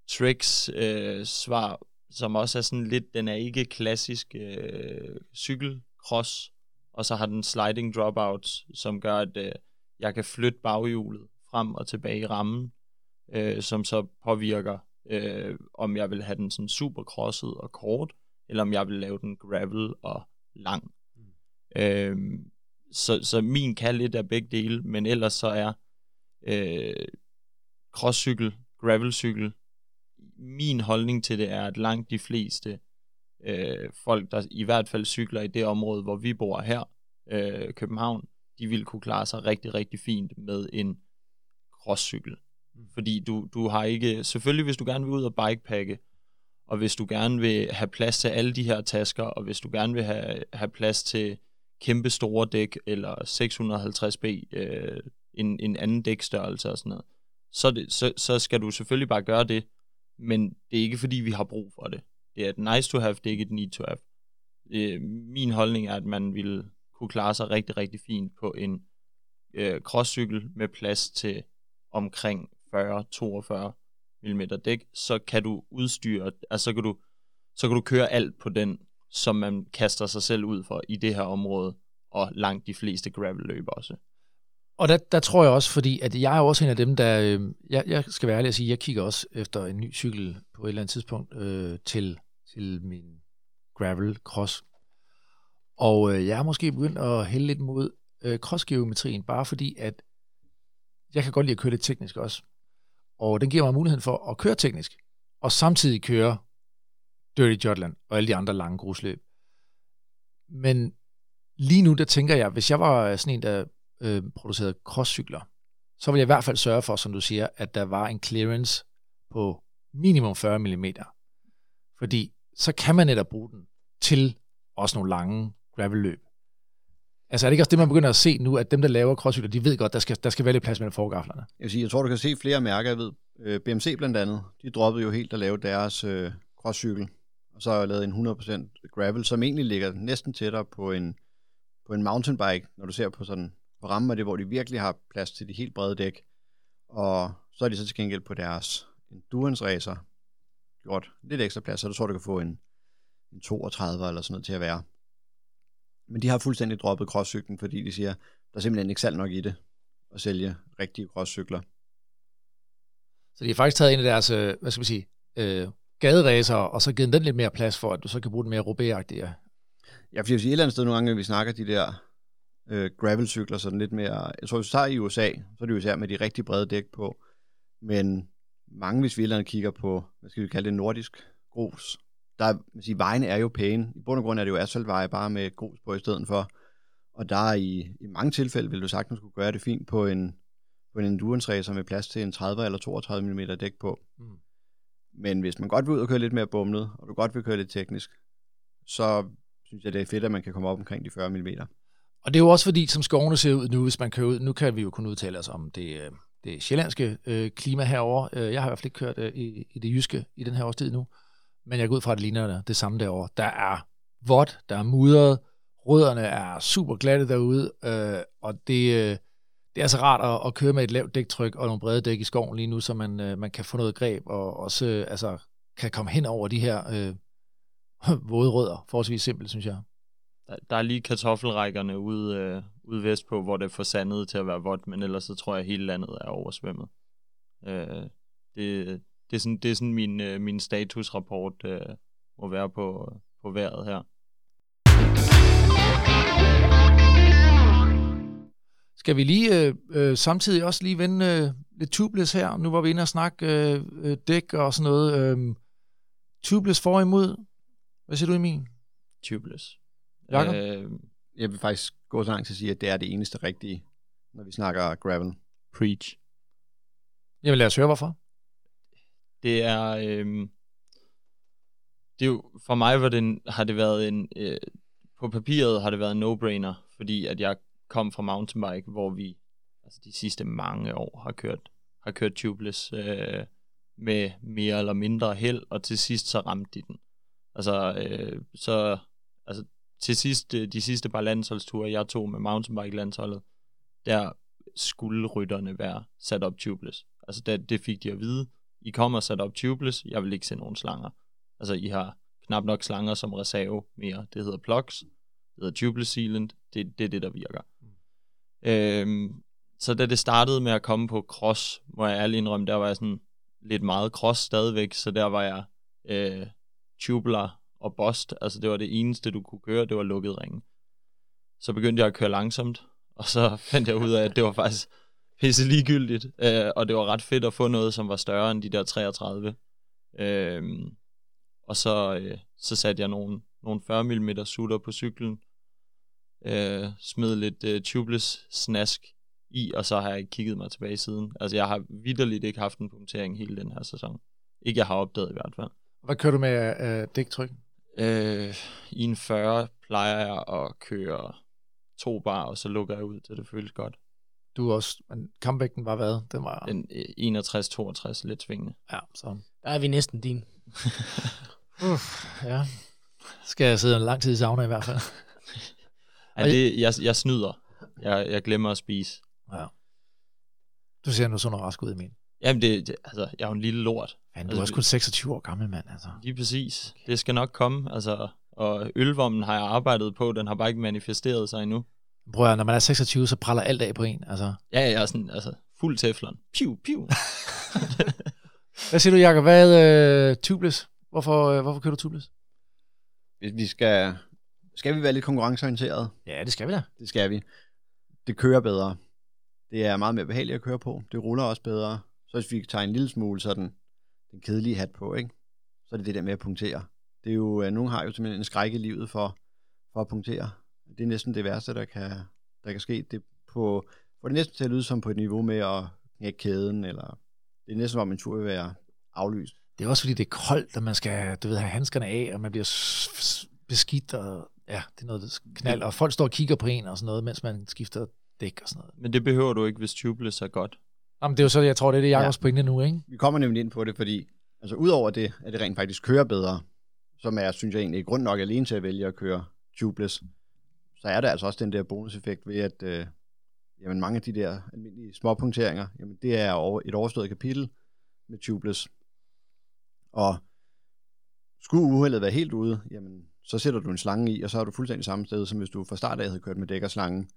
Speaker 3: Tricks øh, svar, som også er sådan lidt, den er ikke klassisk øh, cykelcross, og så har den sliding dropouts, som gør, at øh, jeg kan flytte baghjulet frem og tilbage i rammen, øh, som så påvirker, øh, om jeg vil have den sådan super crosset og kort, eller om jeg vil lave den gravel og lang. Mm. Øh, så, så min kan lidt af begge dele, men ellers så er øh, crosscykel, gravelcykel, min holdning til det er, at langt de fleste øh, folk, der i hvert fald cykler i det område, hvor vi bor her, øh, København, de vil kunne klare sig rigtig, rigtig fint med en crosscykel. Fordi du, du har ikke, selvfølgelig hvis du gerne vil ud og bikepacke, og hvis du gerne vil have plads til alle de her tasker, og hvis du gerne vil have, have plads til kæmpe store dæk, eller 650B, øh, en, en anden dækstørrelse og sådan noget, så, det, så, så skal du selvfølgelig bare gøre det, men det er ikke fordi, vi har brug for det. Det er et nice to have, det er ikke et need to have. Øh, min holdning er, at man vil kunne klare sig rigtig, rigtig fint på en øh, crosscykel med plads til omkring 40-42 mm dæk, så kan du udstyre, altså så kan du, så kan du køre alt på den, som man kaster sig selv ud for i det her område, og langt de fleste gravel-løb også.
Speaker 1: Og der, der tror jeg også, fordi at jeg er også en af dem, der... Øh, jeg, jeg skal være ærlig at sige, jeg kigger også efter en ny cykel på et eller andet tidspunkt øh, til, til min gravel cross. Og øh, jeg er måske begyndt at hælde lidt mod øh, crossgeometrien, bare fordi at jeg kan godt lide at køre lidt teknisk også. Og den giver mig muligheden for at køre teknisk, og samtidig køre Dirty Jutland og alle de andre lange grusløb. Men lige nu, der tænker jeg, hvis jeg var sådan en, der øh, producerede crosscykler, så vil jeg i hvert fald sørge for, som du siger, at der var en clearance på minimum 40 mm. Fordi så kan man netop bruge den til også nogle lange gravelløb. Altså er det ikke også det, man begynder at se nu, at dem, der laver crosscykler, de ved godt, der skal, der skal være lidt plads mellem forgaflerne.
Speaker 4: Jeg, vil sige, jeg tror, du kan se flere mærker, jeg ved. Øh, BMC blandt andet, de droppede jo helt at lave deres øh, crosscykel, og så har jeg lavet en 100% gravel, som egentlig ligger næsten tættere på en, på en mountainbike, når du ser på sådan på rammen af det, hvor de virkelig har plads til de helt brede dæk. Og så er de så til gengæld på deres endurance racer gjort lidt ekstra plads, så du tror, du kan få en, en 32 eller sådan noget til at være. Men de har fuldstændig droppet crosscyklen, fordi de siger, der er simpelthen ikke salg nok i det at sælge rigtige crosscykler.
Speaker 1: Så de har faktisk taget en af deres, øh, hvad skal man sige, øh, gaderæser, og så givet den lidt mere plads for, at du så kan bruge den mere robé
Speaker 4: Ja, fordi hvis i et eller andet sted nogle gange, vi snakker de der øh, gravelcykler, sådan lidt mere, jeg tror, hvis du tager i USA, så er det jo især med de rigtig brede dæk på, men mange, hvis vi kigger på, hvad skal vi kalde det, nordisk grus, der er, man siger, vejene er jo pæne. I bund og grund er det jo asfaltveje bare med grus på i stedet for. Og der er i, i mange tilfælde, vil du sagtens kunne gøre det fint på en, på en endurance racer med plads til en 30 eller 32 mm dæk på. Mm. Men hvis man godt vil ud og køre lidt mere bumlet, og du godt vil køre lidt teknisk, så synes jeg, det er fedt, at man kan komme op omkring de 40 mm.
Speaker 1: Og det er jo også fordi, som skovene ser ud nu, hvis man kører ud, nu kan vi jo kun udtale os om det, øh, det sjællandske øh, klima herover. Øh, jeg har i hvert fald ikke kørt øh, i, i det jyske i den her årstid nu, men jeg går ud fra, at det ligner det, det samme derovre. Der er vådt, der er mudret, rødderne er super glatte derude, øh, og det, øh, det er så rart at, at køre med et lavt dæktryk og nogle brede dæk i skoven lige nu, så man, øh, man kan få noget greb og også øh, altså, kan komme hen over de her øh, <laughs> våde rødder. Forholdsvis simpelt, synes jeg.
Speaker 3: Der, der er lige kartoffelrækkerne ude, øh, ude vestpå, hvor det er for sandet til at være vådt, men ellers så tror jeg, at hele landet er oversvømmet. Øh, det, det, er sådan, det er sådan min, øh, min statusrapport øh, må være på, på vejret her.
Speaker 1: Skal vi lige øh, øh, samtidig også lige vende øh, lidt tubeless her? Nu var vi inde og snakke øh, øh, dæk og sådan noget. Øh, tubeless for imod. Hvad siger du, Emil?
Speaker 3: Tubeless.
Speaker 1: Jakob? Øh,
Speaker 4: jeg vil faktisk gå så langt til at sige, at det er det eneste rigtige, når vi snakker gravel.
Speaker 3: Preach.
Speaker 1: Jamen lad os høre, hvorfor.
Speaker 3: Det er... Øh, det er jo, for mig var det en, har det været en... Øh, på papiret har det været en no-brainer, fordi at jeg kom fra mountainbike, hvor vi altså de sidste mange år har kørt, har kørt tubeless øh, med mere eller mindre held, og til sidst så ramte de den. Altså, øh, så, altså til sidst, øh, de sidste par landsholdsture, jeg tog med mountainbike-landsholdet, der skulle rytterne være sat op tubeless. Altså det, det fik de at vide. I kommer sat op tubeless, jeg vil ikke se nogen slanger. Altså I har knap nok slanger som reserve mere. Det hedder plugs, det hedder tubeless sealant, det, det er det, der virker. Mm. Øhm, så da det startede med at komme på cross, må jeg ærligt indrømme, der var jeg sådan lidt meget cross stadigvæk, så der var jeg øh, tubular og Bost, altså det var det eneste, du kunne køre, det var lukket ringe. Så begyndte jeg at køre langsomt, og så <laughs> fandt jeg ud af, at det var faktisk pisse ligegyldigt, øh, og det var ret fedt at få noget, som var større end de der 33. Øh, og så, øh, så satte jeg nogle, nogle 40 mm sutter på cyklen, øh, smed lidt øh, tubeless snask i, og så har jeg ikke kigget mig tilbage siden. Altså jeg har vidderligt ikke haft en punktering hele den her sæson. Ikke jeg har opdaget i hvert fald.
Speaker 1: Hvad kører du med af dæktryk?
Speaker 3: Øh, I en 40 plejer jeg at køre to bar, og så lukker jeg ud, til det føles godt.
Speaker 1: Du også, men kampvægten var hvad? Den var...
Speaker 3: Den 61-62, øh, lidt svingende.
Speaker 1: Ja, så...
Speaker 2: Der er vi næsten din. <laughs>
Speaker 1: Uff, ja. Skal jeg sidde en lang tid i sauna i hvert fald.
Speaker 3: ja, det, jeg, jeg snyder. Jeg, jeg glemmer at spise.
Speaker 1: Ja. Du ser nu sådan rask ud, i min.
Speaker 3: Jamen, det, det, altså, jeg er jo en lille lort.
Speaker 1: Men du er også kun 26 år gammel, mand. Altså.
Speaker 3: Lige præcis. Okay. Det skal nok komme. Altså, og ølvommen har jeg arbejdet på, den har bare ikke manifesteret sig endnu.
Speaker 1: Prøv når man er 26, så praller alt af på en. Altså.
Speaker 3: Ja, jeg er sådan, altså, fuld teflon. Piu, piu. <laughs>
Speaker 1: hvad siger du, Jacob? Hvad er uh, tubeless? Hvorfor, uh, hvorfor kører du tubeless?
Speaker 4: Vi skal, skal vi være lidt konkurrenceorienteret?
Speaker 1: Ja, det skal vi da.
Speaker 4: Det skal vi. Det kører bedre. Det er meget mere behageligt at køre på. Det ruller også bedre. Så hvis vi tager en lille smule sådan den kedelige hat på, ikke? så er det det der med at punktere. Det er jo, øh, nogen har jo simpelthen en skræk i livet for, for at punktere. Det er næsten det værste, der kan, der kan ske. Det på, for det næsten til at lyde som på et niveau med at knække kæden, eller det er næsten, hvor min tur vil være aflyst.
Speaker 1: Det er også fordi, det er koldt, og man skal du ved, have handskerne af, og man bliver beskidt, og ja, det er noget knald, og folk står og kigger på en og sådan noget, mens man skifter dæk og sådan noget.
Speaker 3: Men det behøver du ikke, hvis tubeless er godt.
Speaker 1: Jamen, det er jo så, jeg tror, det er det, Jakobs ja. pointe nu, ikke?
Speaker 4: Vi kommer nemlig ind på det, fordi altså udover det, at det rent faktisk kører bedre, som er, synes jeg egentlig, grund nok alene til at vælge at køre tubeless, så er der altså også den der bonuseffekt ved, at øh, jamen mange af de der almindelige småpunkteringer, jamen det er over, et overstået kapitel med tubeless. Og skulle uheldet være helt ude, jamen så sætter du en slange i, og så er du fuldstændig samme sted, som hvis du fra start af havde kørt med dæk og slange.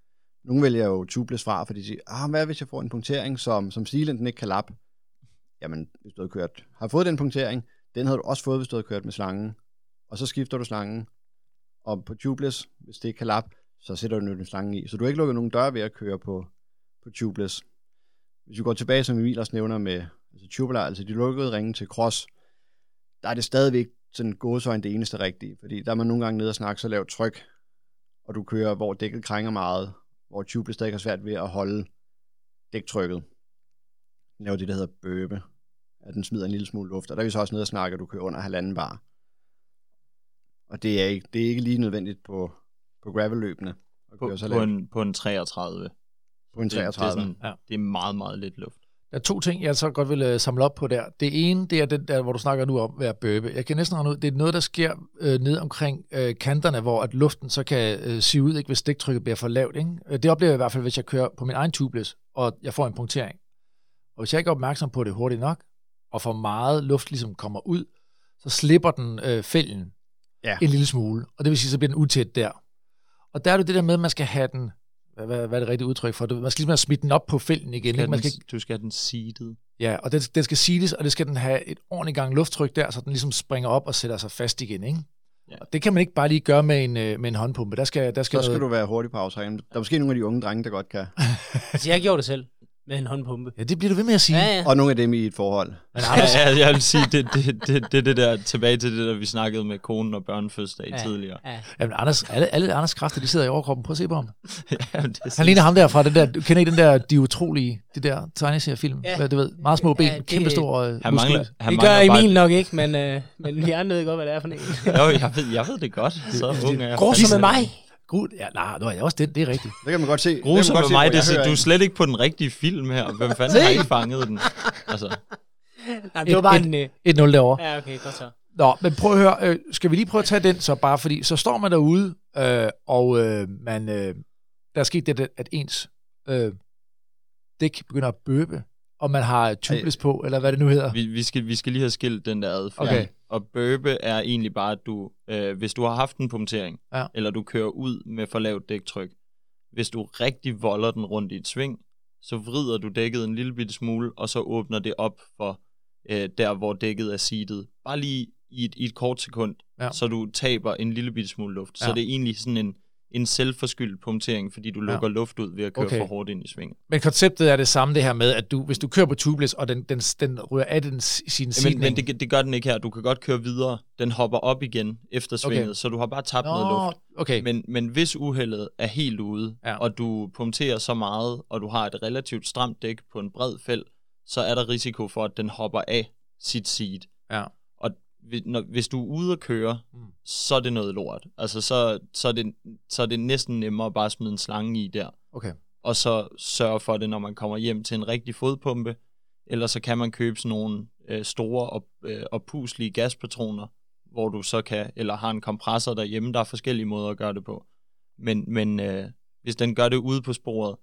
Speaker 4: Nogle vælger jo tubeless fra, fordi de siger, ah, hvad hvis jeg får en punktering, som, som stilen ikke kan lappe? Jamen, hvis du havde kørt, har fået den punktering, den havde du også fået, hvis du havde kørt med slangen. Og så skifter du slangen, og på tubeless, hvis det ikke kan lappe, så sætter du en slange i. Så du har ikke lukket nogen døre ved at køre på, på tubeless. Hvis vi går tilbage, som Emil også nævner med altså tubular, altså de lukkede ringe til cross, der er det stadigvæk sådan gåsøjne det eneste rigtige, fordi der er man nogle gange nede og snakke så lavt tryk, og du kører, hvor dækket krænger meget, hvor tubeless stadig har svært ved at holde dæktrykket. Den laver det, der hedder bøbe, at den smider en lille smule luft, og der er vi så også nede og snakke, at du kører under halvanden bar. Og det er ikke, det er ikke lige nødvendigt på, på gravelløbene. at
Speaker 3: På,
Speaker 4: så
Speaker 3: på, en, på en 33.
Speaker 4: på en
Speaker 3: Det, det, er
Speaker 4: 33.
Speaker 3: sådan,
Speaker 1: Ja.
Speaker 3: det er meget, meget lidt luft.
Speaker 1: Der er to ting, jeg så godt vil uh, samle op på der. Det ene, det er den der, hvor du snakker nu om at være bøbe. Jeg kan næsten regne ud, det er noget, der sker øh, ned omkring øh, kanterne, hvor at luften så kan øh, sive ud, ikke, hvis stiktrykket bliver for lavt. Ikke? Øh, Det oplever jeg i hvert fald, hvis jeg kører på min egen tubeless, og jeg får en punktering. Og hvis jeg ikke er opmærksom på det hurtigt nok, og for meget luft ligesom kommer ud, så slipper den øh, fælden
Speaker 4: Ja.
Speaker 1: en lille smule. Og det vil sige, så bliver den utæt der. Og der er det det der med, at man skal have den, hvad, hvad, hvad er det rigtige udtryk for? det? Man skal ligesom have smidt den op på fælden igen. Ikke?
Speaker 3: Skal
Speaker 1: Man
Speaker 3: den,
Speaker 1: skal,
Speaker 3: Du skal have den seeded.
Speaker 1: Ja, og den, den skal siles, og det skal den have et ordentligt gang lufttryk der, så den ligesom springer op og sætter sig fast igen, ikke?
Speaker 3: Ja.
Speaker 1: Og det kan man ikke bare lige gøre med en, øh, med en håndpumpe. Der skal, der skal
Speaker 4: Så skal
Speaker 1: noget...
Speaker 4: du være hurtig på aftrækken. Der er måske nogle af de unge drenge, der godt kan. <laughs>
Speaker 2: Altså, jeg gjorde det selv med en håndpumpe.
Speaker 1: Ja, det bliver du ved med at sige.
Speaker 2: Ja, ja.
Speaker 4: Og nogle af dem i et forhold.
Speaker 1: Men
Speaker 3: Ja,
Speaker 1: Anders,
Speaker 3: ja, jeg vil sige, det, det, det, det, er det der, tilbage til det der, vi snakkede med konen og børnefødselsdag
Speaker 2: Ja.
Speaker 3: tidligere.
Speaker 2: Ja.
Speaker 1: jamen, Anders, alle, alle Anders kræfter, de sidder i overkroppen. Prøv at se på ham. <laughs>
Speaker 3: ja, men det
Speaker 1: Han ligner ham der fra den der, du kender ikke den der, de utrolige, det der tegneseriefilm?
Speaker 2: Ja.
Speaker 1: Ja. Du ved, meget små ben,
Speaker 2: Ja,
Speaker 1: ja,
Speaker 2: det-
Speaker 1: kæmpe store øh,
Speaker 3: Han mangler,
Speaker 1: muskler.
Speaker 3: han
Speaker 2: Det gør
Speaker 3: mangler
Speaker 2: Emil nok ikke, men, øh, men vi andre ved godt, hvad det er for en.
Speaker 3: Bare, jo, jeg ved, jeg ved det godt. Så ung er jeg.
Speaker 2: Grusom med mig.
Speaker 1: Gud, ja, nej, nej, også det, det er rigtigt.
Speaker 4: Det kan man godt se. godt
Speaker 3: med mig, det, du er slet ikke på den rigtige film her. Hvem fanden har ikke fanget den? Altså,
Speaker 2: Nej, det var bare
Speaker 1: Et-
Speaker 2: en... Øh,
Speaker 1: 1-0 derovre.
Speaker 2: ja, okay, godt så.
Speaker 1: Nå, men prøv at høre, øh, skal vi lige prøve at tage den så bare, fordi så står man derude, øh, og øh, man, øh, der er sket det, at ens øh, dæk begynder at bøbe, og man har tubeless på, eller hvad det nu hedder.
Speaker 3: vi, vi, skal, vi skal lige have skilt den der ad.
Speaker 1: Okay.
Speaker 3: Og bøbe er egentlig bare, at du, øh, hvis du har haft en punktering,
Speaker 1: Ja.
Speaker 3: eller du kører ud med for lavt dæktryk, hvis du rigtig volder den rundt i et sving, så vrider du dækket en lille bitte smule, og så åbner det op for øh, der, hvor dækket er seedet. Bare lige i et, i et kort sekund,
Speaker 1: Ja.
Speaker 3: så du taber en lille bitte smule luft. Så
Speaker 1: Ja.
Speaker 3: det er egentlig sådan en, en selvforskyldt punktering, fordi du
Speaker 1: Ja.
Speaker 3: lukker luft ud ved at køre
Speaker 1: Okay.
Speaker 3: for hårdt ind i svingen.
Speaker 1: Men konceptet er det samme, det her med, at du, hvis du kører på tubeless, og den, den, den rører af den, sin
Speaker 3: Ja, men,
Speaker 1: sidning.
Speaker 3: men det, det gør den ikke her. Du kan godt køre videre. Den hopper op igen efter svinget,
Speaker 1: Okay.
Speaker 3: så du har bare tabt noget luft.
Speaker 1: okay.
Speaker 3: Men, men hvis uheldet er helt ude,
Speaker 1: Ja.
Speaker 3: ja. og du punkterer så meget, og du har et relativt stramt dæk på en bred fæld, så er der risiko for, at den hopper af sit seat.
Speaker 1: Ja.
Speaker 3: Når, hvis du er ude at køre,
Speaker 1: Mm.
Speaker 3: så er det noget lort. Altså, så, så, er det, så er det næsten nemmere at bare smide en slange i der,
Speaker 1: okay.
Speaker 3: og så sørge for det, når man kommer hjem til en rigtig fodpumpe. Eller så kan man købe sådan nogle øh, store og, øh, og puslige gaspatroner, hvor du så kan, eller har en kompressor derhjemme. Der er forskellige måder at gøre det på. Men, men øh, hvis den gør det ude på sporet,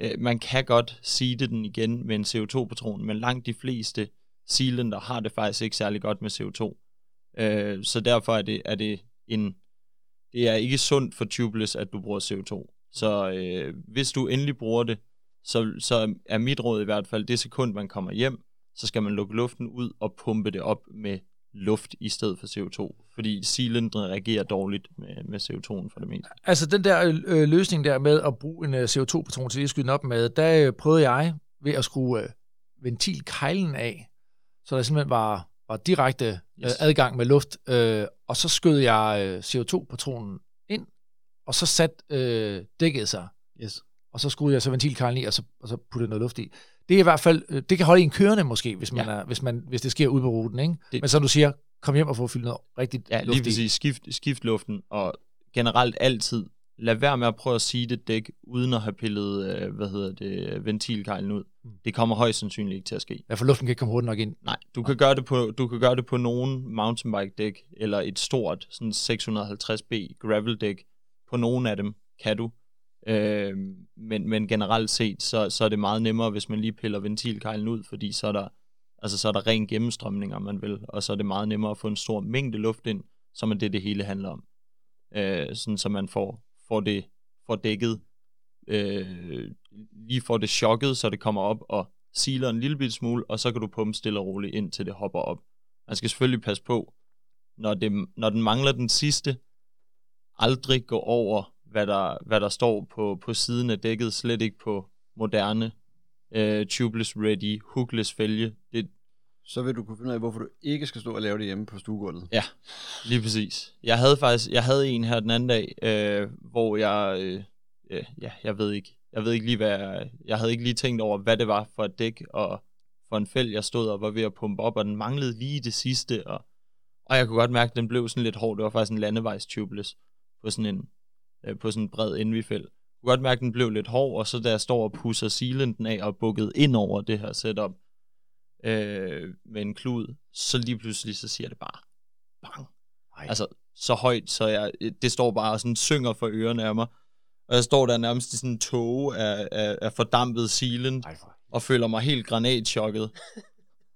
Speaker 3: øh, man kan godt seede den igen med en CO2-patron, men langt de fleste sealenter har det faktisk ikke særlig godt med CO2. Øh, så derfor er det, er det en, det er ikke sundt for tubeless, at du bruger CO2. Så øh, hvis du endelig bruger det, så, så er mit råd i hvert fald, det sekund man kommer hjem, så skal man lukke luften ud og pumpe det op med luft i stedet for CO2. Fordi silindrene reagerer dårligt med, med CO2'en for det meste.
Speaker 1: Altså den der øh, øh, løsning der med at bruge en øh, CO2-patron til at skyde den op med, der øh, prøvede jeg ved at skrue øh, ventilkejlen af, så der simpelthen var, var direkte øh,
Speaker 3: Yes.
Speaker 1: adgang med luft, øh, og så skød jeg øh, CO2-patronen ind, og så satte øh, dækket sig,
Speaker 4: Yes.
Speaker 1: og så skruede jeg så ventilkejlen i, og så, og så puttede noget luft i. Det er i hvert fald, øh, det kan holde en kørende måske, hvis, man
Speaker 3: Ja.
Speaker 1: er, hvis, man, hvis det sker ude på ruten, ikke?
Speaker 3: Det-
Speaker 1: Men som du siger, kom hjem og få fyldt noget rigtigt
Speaker 3: Ja,
Speaker 1: luft
Speaker 3: lige
Speaker 1: i.
Speaker 3: præcis. Skift, skift luften, og generelt altid lad være med at prøve at sige det dæk, uden at have pillet, øh, hvad hedder det, ventilkejlen ud.
Speaker 1: Mm.
Speaker 3: Det kommer højst sandsynligt ikke til at ske.
Speaker 1: Ja, for luften kan ikke komme hurtigt nok ind.
Speaker 3: Nej, du kan gøre det på, du kan gøre det på nogen mountainbike dæk, eller et stort, sådan 650B gravel dæk. På nogen af dem kan du. Øh, men, men generelt set, så, så er det meget nemmere, hvis man lige piller ventilkejlen ud, fordi så er der, altså, så er der ren gennemstrømning, om man vil, og så er det meget nemmere at få en stor mængde luft ind, som er det, det hele handler om. Øh, sådan så man får, får det får dækket, øh, lige får det chokket, så det kommer op og siler en lille bit smule, og så kan du pumpe stille og roligt ind, til det hopper op. Man skal selvfølgelig passe på, når, det, når den mangler den sidste, aldrig gå over, hvad der, hvad der står på, på siden af dækket, slet ikke på moderne, øh, tubeless ready, hookless fælge. Det,
Speaker 4: så vil du kunne finde ud af, hvorfor du ikke skal stå og lave det hjemme på stuegulvet.
Speaker 3: Ja, lige præcis. Jeg havde faktisk, jeg havde en her den anden dag, øh, hvor jeg, øh, øh ja, jeg ved ikke, jeg ved ikke lige, hvad jeg, jeg havde ikke lige tænkt over, hvad det var for et dæk, og for en fæld, jeg stod og var ved at pumpe op, og den manglede lige det sidste, og, og jeg kunne godt mærke, at den blev sådan lidt hård. Det var faktisk en landevejs tubeless på sådan en, øh, på sådan en bred indvifæld. Jeg kunne godt mærke, at den blev lidt hård, og så da jeg står og pusser silenden af og bukket ind over det her setup, øh, med en klud, så lige pludselig så siger det bare bang.
Speaker 1: Ej.
Speaker 3: Altså så højt, så jeg, det står bare og sådan synger for ørerne af mig. Og jeg står der nærmest i sådan en tåge af, af, af fordampet silen,
Speaker 1: Ej, for...
Speaker 3: og føler mig helt granatchokket.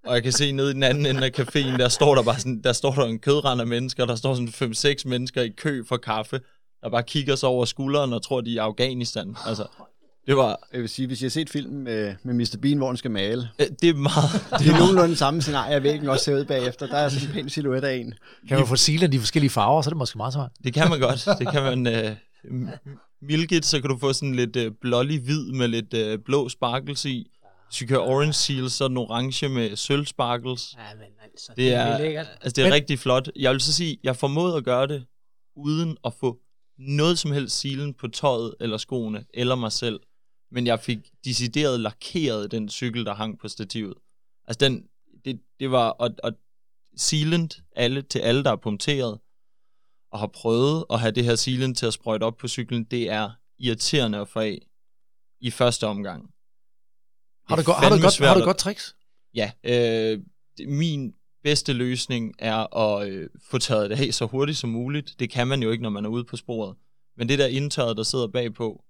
Speaker 3: og jeg kan se nede i den anden ende af caféen, der står der bare sådan, der står der en kødrand af mennesker, der står sådan 5-6 mennesker i kø for kaffe, der bare kigger sig over skulderen og tror, de er i Afghanistan. Altså, det var,
Speaker 4: Jeg vil sige, hvis jeg har set filmen med, med Mr. Bean, hvor han skal male,
Speaker 3: øh, det er meget,
Speaker 4: det er nogenlunde samme scenarie, at væggen også ser ud bagefter. Der er sådan en pæn silhuet af en.
Speaker 1: Kan man få silen i forskellige farver, så er det måske meget smart.
Speaker 3: Det kan man godt. Det kan man... Øh, milket, så kan du få sådan lidt øh, blålig hvid med lidt øh, blå sparkles i. Hvis du kører orange seal, så er den orange med sølv sparkles.
Speaker 2: Ja, men altså,
Speaker 3: Det er,
Speaker 2: lækkert.
Speaker 3: altså, det er
Speaker 1: Men-
Speaker 3: rigtig flot. Jeg vil så sige, jeg formåede at gøre det, uden at få noget som helst silen på tøjet eller skoene, eller mig selv. Men jeg fik decideret lakeret den cykel, der hang på stativet. Altså den, det, det var, og, og sealant alle, til alle, der er punkteret, og har prøvet at have det her sealant til at sprøjte op på cyklen, det er irriterende at få af i første omgang.
Speaker 1: Har du, godt, har du, godt, har du godt tricks?
Speaker 3: Ja, øh, min bedste løsning er at øh, få taget det af så hurtigt som muligt. Det kan man jo ikke, når man er ude på sporet. Men det der indtørret, der sidder bagpå,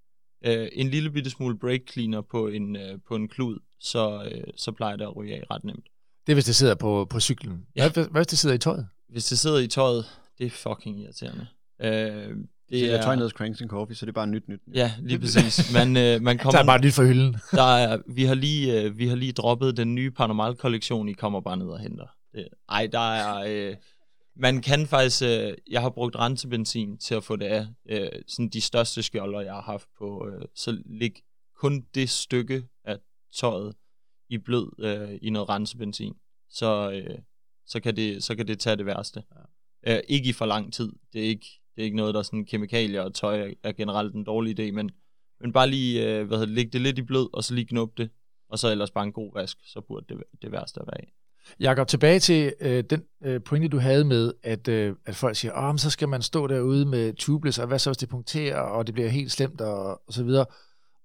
Speaker 3: øh, en lille bitte smule brake cleaner på en, øh, på en klud, så, øh, så plejer det at ryge af ret nemt.
Speaker 1: Det er, hvis det sidder på, på cyklen.
Speaker 3: Ja.
Speaker 1: Hvad, hvad hvis det sidder i tøjet?
Speaker 3: Hvis det sidder i tøjet, det er fucking irriterende. Øh, det
Speaker 4: Det er
Speaker 3: er,
Speaker 4: tøj hos Cranks and Coffee, så det er bare nyt nyt.
Speaker 3: Ja, lige præcis. Man, øh, man
Speaker 1: Så <laughs>
Speaker 3: kommer
Speaker 1: er det bare nyt for hylden.
Speaker 3: Der er, vi, har lige, øh, vi har lige droppet den nye Panamal-kollektion, I kommer bare ned og henter. Det, ej, der er... Øh, man kan faktisk... Øh, jeg har brugt rensebenzin til at få det af. Øh, sådan de største skjolder, jeg har haft på. Øh, så lig kun det stykke af tøjet i blød øh, i noget rensebenzin. Så, øh, så, kan det, så kan det tage det værste. Ja. Øh, ikke i for lang tid. Det er ikke, det er ikke noget, der er sådan kemikalier og tøj er, er generelt en dårlig idé, men men bare lige, øh, hvad hedder det, lægge det lidt i blød, og så lige knuppe det, og så ellers bare en god vask, så burde det, det værste være af.
Speaker 1: Jeg går tilbage til øh, den øh, pointe, du havde med, at, øh, at folk siger, at så skal man stå derude med tubeless, og hvad så hvis det punkterer, og det bliver helt slemt, og, og så videre.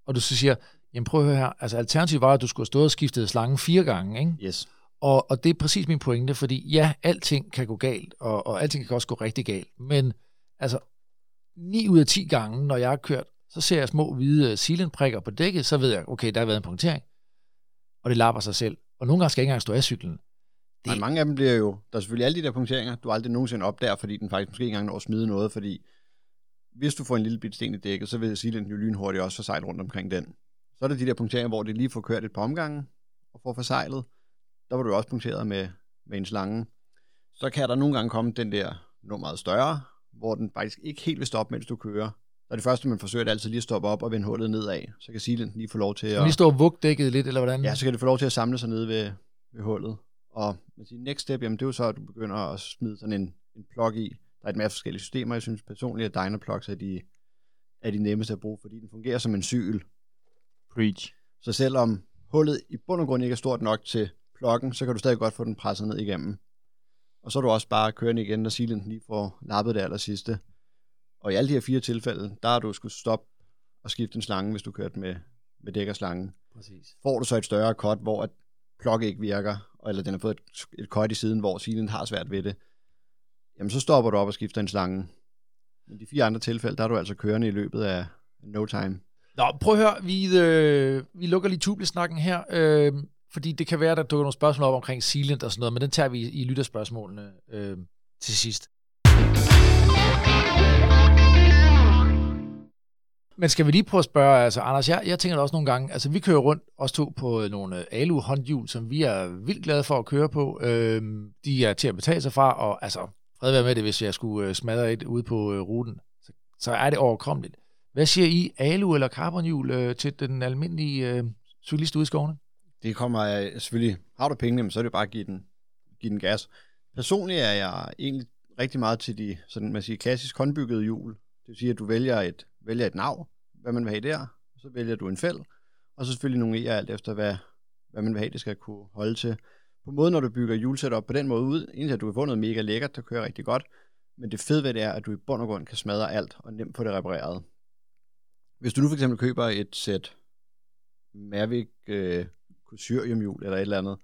Speaker 1: Og du så siger, jamen prøv at høre her, altså alternativet var, at du skulle have stået og skiftet slangen fire gange, ikke?
Speaker 4: Yes.
Speaker 1: Og, og det er præcis min pointe, fordi ja, alting kan gå galt, og, og alting kan også gå rigtig galt, men altså 9 ud af 10 gange, når jeg har kørt, så ser jeg små hvide silendprikker på dækket, så ved jeg, okay, der har været en punktering, og det lapper sig selv. Og nogle gange skal jeg ikke engang stå af cyklen.
Speaker 4: Men mange af dem bliver jo, der er selvfølgelig alle de der punkteringer, du aldrig nogensinde opdager, fordi den faktisk måske ikke engang når at smide noget, fordi hvis du får en lille bit sten i dækket, så vil silenden jo lynhurtigt også forsejle rundt omkring den. Så er der de der punkteringer, hvor det lige får kørt et par omgange og får forsejlet. Der var du også punkteret med, med en slange. Så kan der nogle gange komme den der nummeret større, hvor den faktisk ikke helt vil stoppe, mens du kører. Så er det første, man forsøger, det altid lige at stoppe op og vende hullet nedad. Så kan silenden lige få lov til at...
Speaker 1: vi lige stå og vugge dækket lidt, eller hvordan?
Speaker 4: Ja, så kan det få lov til at samle sig nede ved, ved hullet. Og man siger, next step, jamen det er jo så, at du begynder at smide sådan en, en plug i. Der er et masse forskellige systemer. Jeg synes personligt, at Dynaplugs er de, er de nemmeste at bruge, fordi den fungerer som en syl.
Speaker 3: Preach.
Speaker 4: Så selvom hullet i bund og grund ikke er stort nok til pluggen, så kan du stadig godt få den presset ned igennem. Og så er du også bare kørende igen, når silen lige får lappet det aller sidste. Og i alle de her fire tilfælde, der har du skulle stoppe og skifte en slange, hvis du kørte med, med dækkerslangen.
Speaker 3: Præcis.
Speaker 4: Får du så et større cut, hvor et plug ikke virker, eller den har fået et, et cut i siden, hvor silen har svært ved det, jamen så stopper du op og skifter en slange. Men de fire andre tilfælde, der er du altså kørende i løbet af no time.
Speaker 1: Nå, prøv at høre, vi, øh, vi lukker lige tubelsnakken her, øh, fordi det kan være, der dukker nogle spørgsmål op omkring silent og sådan noget, men den tager vi i, i lytterspørgsmålene øh, til sidst. Men skal vi lige prøve at spørge, altså Anders, jeg, jeg tænker da også nogle gange, altså vi kører rundt, også to på nogle alu håndhjul, som vi er vildt glade for at køre på. Øhm, de er til at betale sig fra, og altså, fred være med det, hvis jeg skulle øh, smadre et ude på øh, ruten, så, så er det overkommeligt. Hvad siger I, alu eller carbonhjul øh, til den almindelige øh, cyklist ude i skovene?
Speaker 4: Det kommer jeg selvfølgelig, har du pengene, så er det bare at give den, give den gas. Personligt er jeg egentlig rigtig meget til de sådan, man siger, klassisk håndbyggede hjul. Det vil sige, at du vælger et, vælger et nav, hvad man vil have der, så vælger du en fæld, og så selvfølgelig nogle E'er alt efter, hvad, hvad man vil have, det skal kunne holde til. På måde, når du bygger hjulsæt op på den måde ud, indtil at du kan få noget mega lækkert, der kører rigtig godt, men det fede ved det er, at du i bund og grund kan smadre alt og nemt få det repareret. Hvis du nu for eksempel køber et sæt Mavic øh, Cusuriumhjul eller et eller andet,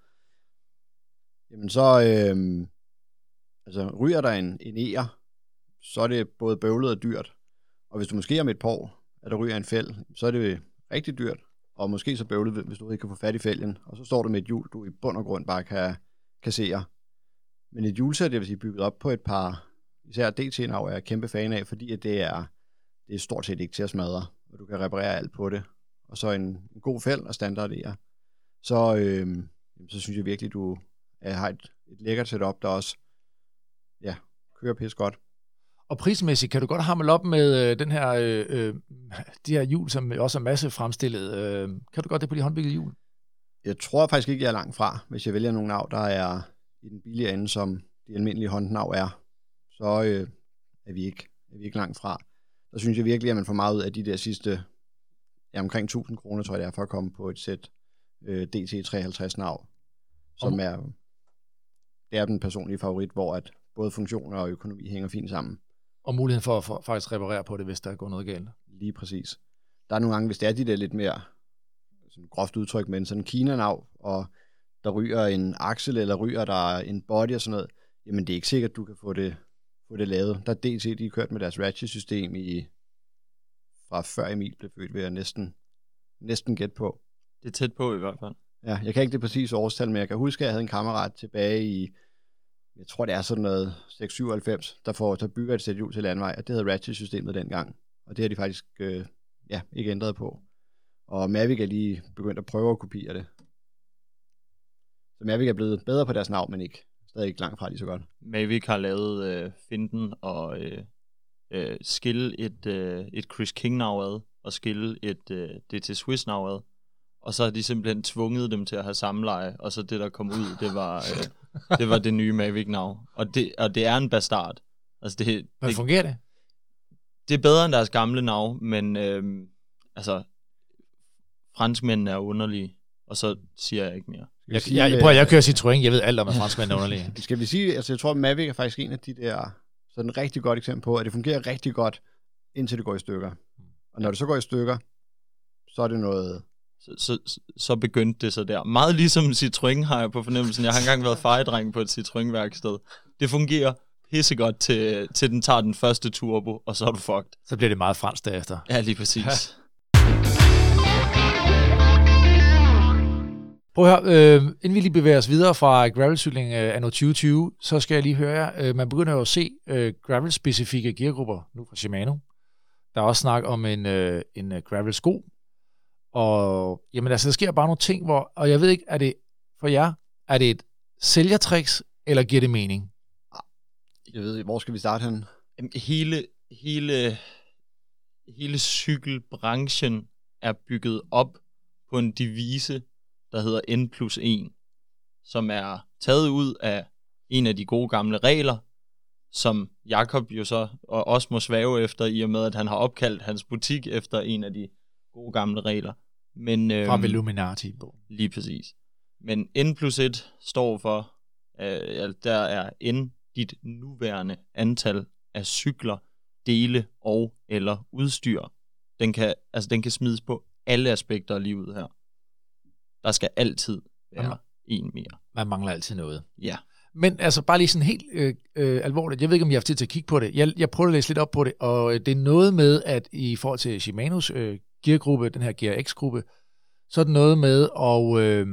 Speaker 4: jamen så øh, altså, ryger der en, en eger, så er det både bøvlet og dyrt. Og hvis du måske om et par år, at der ryger en fæld, så er det rigtig dyrt, og måske så bøvlet, hvis du ikke kan få fat i fælgen, og så står du med et hjul, du i bund og grund bare kan kassere. Men et hjulsæt, det vil sige bygget op på et par, især DT-nav er jeg kæmpe fan af, fordi at det er, det er stort set ikke til at smadre, og du kan reparere alt på det. Og så en, en god fæld og standard er. Så, øh, så synes jeg virkelig, du er, har et, et lækkert setup, der også ja, kører pis godt.
Speaker 1: Og prismæssigt kan du godt hamle op med øh, den her, øh, øh, de her hjul, som også er masse fremstillet. Øh, kan du godt det på de håndbyggede hjul?
Speaker 4: Jeg tror faktisk ikke, jeg er langt fra, hvis jeg vælger nogle nav, der er i den billige ende, som de almindelige håndnav er. Så øh, er, vi ikke, er vi ikke langt fra. Der synes jeg virkelig, at man får meget ud af de der sidste ja, omkring 1000 kroner, tror jeg det er, for at komme på et sæt øh, DT53 nav, som
Speaker 1: Om-
Speaker 4: er, det er den personlige favorit, hvor at både funktioner og økonomi hænger fint sammen.
Speaker 1: Og muligheden for at for, faktisk reparere på det, hvis der går noget galt.
Speaker 4: Lige præcis. Der er nogle gange, hvis det er de der lidt mere sådan groft udtryk, men sådan Kina-nav, og der ryger en aksel, eller ryger der en body og sådan noget, jamen det er ikke sikkert, du kan få det, få det lavet. Der er DT, de har kørt med deres ratchet-system i, fra før Emil blev født, vil jeg næsten, næsten gætte på.
Speaker 3: Det er tæt på i hvert fald.
Speaker 4: Ja, jeg kan ikke det præcise årstal, men jeg kan huske, at jeg havde en kammerat tilbage i, jeg tror det er sådan noget 697, der, får, der bygger et sæt hjul til landvej, og det havde Ratchet-systemet dengang. Og det har de faktisk øh, ja, ikke ændret på. Og Mavic er lige begyndt at prøve at kopiere det. Så Mavic er blevet bedre på deres navn, men ikke stadig ikke langt fra lige så godt.
Speaker 3: Mavic har lavet øh, finden og øh, øh, skille et, øh, et Chris King nav ad, og skille et øh, DT Swiss nav ad. Og så har de simpelthen tvunget dem til at have samleje, og så det, der kom ud, det var, øh, det, var det nye Mavic nav. Og det, og det er en bastard. Altså det,
Speaker 1: Hvad
Speaker 3: det,
Speaker 1: fungerer det?
Speaker 3: det er bedre end deres gamle nav, men øh, altså, franskmændene er underlige, og så siger jeg ikke mere.
Speaker 1: Jeg,
Speaker 4: sige,
Speaker 1: jeg,
Speaker 4: øh,
Speaker 1: prøv, jeg kører Citroën, jeg ved alt om, at franskmænd er underlige. <laughs>
Speaker 4: Skal vi sige, altså jeg tror, at Mavic er faktisk en af de der, sådan et rigtig godt eksempel på, at det fungerer rigtig godt, indtil det går i stykker. Og når det så går i stykker, så er det noget,
Speaker 3: Så, så, så begyndte det så der. Meget ligesom Citroën har jeg på fornemmelsen. Jeg har engang været fejedreng på et Citroën-værksted. Det fungerer pissegodt til, til den tager den første turbo, og så er du fucked.
Speaker 1: Så bliver det meget fransk derefter.
Speaker 3: Ja, lige præcis.
Speaker 1: Ja. Prøv at høre, øh, inden vi lige bevæger os videre fra gravelcykling øh, anno 2020, så skal jeg lige høre jer. Øh, man begynder jo at se øh, gravel-specifikke geargrupper nu fra Shimano. Der er også snak om en, øh, en øh, gravel-sko. Og jamen altså, der sker bare nogle ting, hvor, og jeg ved ikke, er det for jer, er det et sælgertricks, eller giver det mening?
Speaker 4: jeg ved, hvor skal vi starte hen?
Speaker 3: Hele, hele, hele cykelbranchen er bygget op på en devise, der hedder N plus 1, som er taget ud af en af de gode gamle regler, som Jakob jo så og også må svæve efter, i og med, at han har opkaldt hans butik efter en af de gode gamle regler. Men, øhm,
Speaker 1: Fra Illuminati.
Speaker 3: Lige præcis. Men N plus 1 står for, øh, der er N dit nuværende antal af cykler, dele og eller udstyr. Den kan, altså, den kan smides på alle aspekter af livet her. Der skal altid være en mere.
Speaker 1: Man mangler altid noget.
Speaker 3: Ja.
Speaker 1: Men altså bare lige sådan helt øh, øh, alvorligt, jeg ved ikke, om jeg har haft tid til at kigge på det. Jeg, jeg prøver at læse lidt op på det, og øh, det er noget med, at i forhold til Shimanos øh, geargruppe, den her GRX-gruppe, så er det noget med at, øh,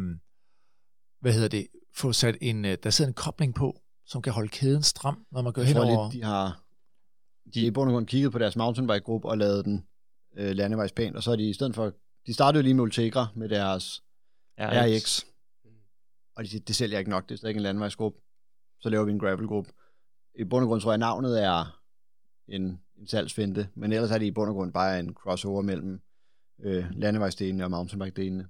Speaker 1: hvad hedder det, få sat en, øh, der sidder en kobling på, som kan holde kæden stram, når man går
Speaker 4: Jeg
Speaker 1: hen
Speaker 4: tror
Speaker 1: over...
Speaker 4: lidt, de har de i bund og grund kigget på deres mountainbike-gruppe og lavet den øh, landevejspæn, og så er de i stedet for, de startede jo lige med Ultegra med deres RX, og de siger, det sælger ikke nok, det er stadig ikke en landevejsgruppe, så laver vi en gravelgruppe. I bund og grund tror jeg, at navnet er en, en salgsfinte, men ellers er det i bund og grund bare en crossover mellem øh, landevejsdelene og mountainbike-delene.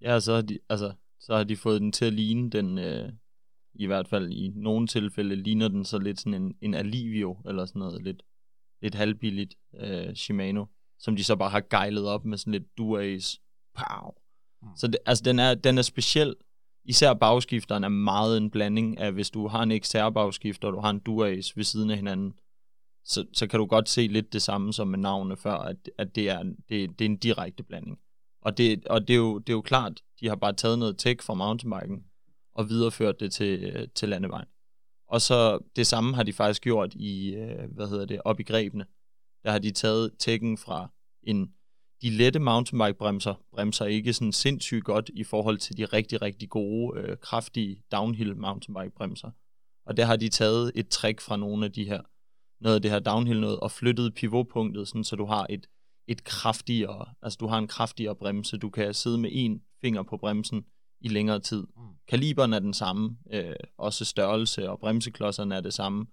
Speaker 3: Ja, så har de, altså, så har de fået den til at ligne den, øh, i hvert fald i nogle tilfælde, ligner den så lidt sådan en, en Alivio, eller sådan noget lidt, lidt halvbilligt øh, Shimano, som de så bare har gejlet op med sådan lidt duas. Pow.
Speaker 1: Mm.
Speaker 3: Så det, altså, den er, den er speciel. Især bagskifteren er meget en blanding af, hvis du har en XR bagskifter, og du har en duas ved siden af hinanden, så, så kan du godt se lidt det samme som med navnene før, at, at det, er, det, det er en direkte blanding. Og, det, og det, er jo, det er jo klart, de har bare taget noget tech fra mountainbiken og videreført det til, øh, til landevejen. Og så det samme har de faktisk gjort i, øh, hvad hedder det, op i grebene. Der har de taget tekken fra en, de lette mountainbike bremser, bremser ikke sådan sindssygt godt i forhold til de rigtig, rigtig gode, øh, kraftige downhill mountainbike bremser. Og der har de taget et trick fra nogle af de her, noget af det her downhill noget, og flyttet pivotpunktet, sådan, så du har et, et kraftigere, altså du har en kraftigere bremse. Du kan sidde med en finger på bremsen i længere tid.
Speaker 1: Mm.
Speaker 3: Kaliberen er den samme, øh, også størrelse og bremseklodserne er det samme.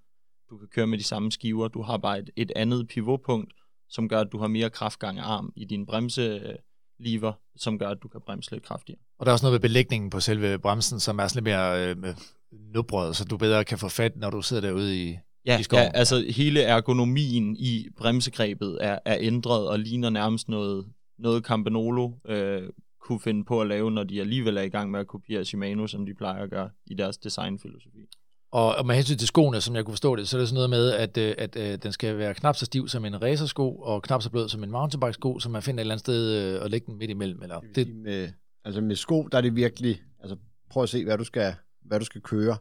Speaker 3: Du kan køre med de samme skiver. Du har bare et, et andet pivotpunkt, som gør, at du har mere kraftgang af arm i din bremseliver, som gør, at du kan bremse lidt kraftigere.
Speaker 1: Og der er også noget ved belægningen på selve bremsen, som er sådan lidt mere øh, nubrød, så du bedre kan få fat, når du sidder derude i,
Speaker 3: Ja, ja, altså hele ergonomien i bremsegrebet er, er ændret og ligner nærmest noget, noget Campanolo øh, kunne finde på at lave, når de alligevel er i gang med at kopiere Shimano, som de plejer at gøre i deres designfilosofi.
Speaker 1: Og, og med hensyn til skoene, som jeg kunne forstå det, så er det sådan noget med, at, øh, at, at den skal være knap så stiv som en racersko, og knap så blød som en mountainbike-sko, så man finder et eller andet sted øh, at lægge den midt imellem. Eller,
Speaker 4: Det,
Speaker 1: det,
Speaker 4: med, altså med sko, der er det virkelig, altså prøv at se, hvad du skal, hvad du skal køre.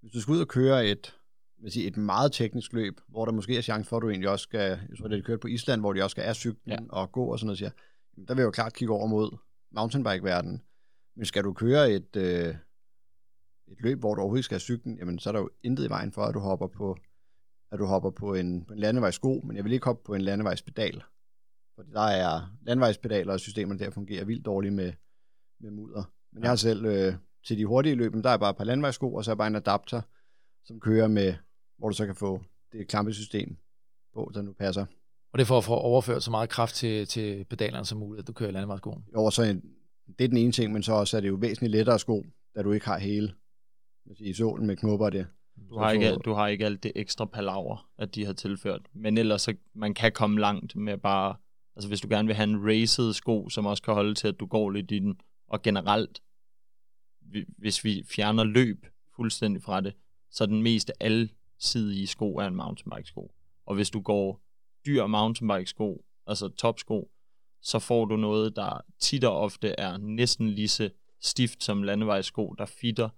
Speaker 4: Hvis du skal ud og køre et, vil sige, et meget teknisk løb, hvor der måske er chance for, at du egentlig også skal, jeg tror, det er kørt på Island, hvor de også skal af cyklen
Speaker 3: Ja.
Speaker 4: og gå og sådan noget, siger, der vil jeg jo klart kigge over mod mountainbike-verdenen. Men skal du køre et, øh, et løb, hvor du overhovedet skal have cyklen, jamen så er der jo intet i vejen for, at du hopper på, at du hopper på en, på en landevejssko, men jeg vil ikke hoppe på en landevejspedal. Fordi der er landevejspedaler, og systemerne der fungerer vildt dårligt med, med mudder. Men jeg har selv øh, til de hurtige løb, der er bare et par landevejssko, og så er bare en adapter, som kører med, hvor du så kan få det klampesystem på, der nu passer.
Speaker 1: og det er for at få overført så meget kraft til, til pedalerne som muligt, at du kører landevejsskoen.
Speaker 4: Jo, så en, det er den ene ting, men så også er det jo væsentligt lettere sko, da du ikke har hele siger, sålen med knopper og det.
Speaker 3: Du har, ikke, du har ikke alt det ekstra palaver, at de har tilført. Men ellers, så man kan komme langt med bare... Altså hvis du gerne vil have en raced sko, som også kan holde til, at du går lidt i den, og generelt, vi- hvis vi fjerner løb fuldstændig fra det, så er den mest alsidige sko er en mountainbike-sko. Og hvis du går dyr mountainbike-sko, altså topsko, så får du noget, der tit og ofte er næsten lige så stift som landevejssko, der fitter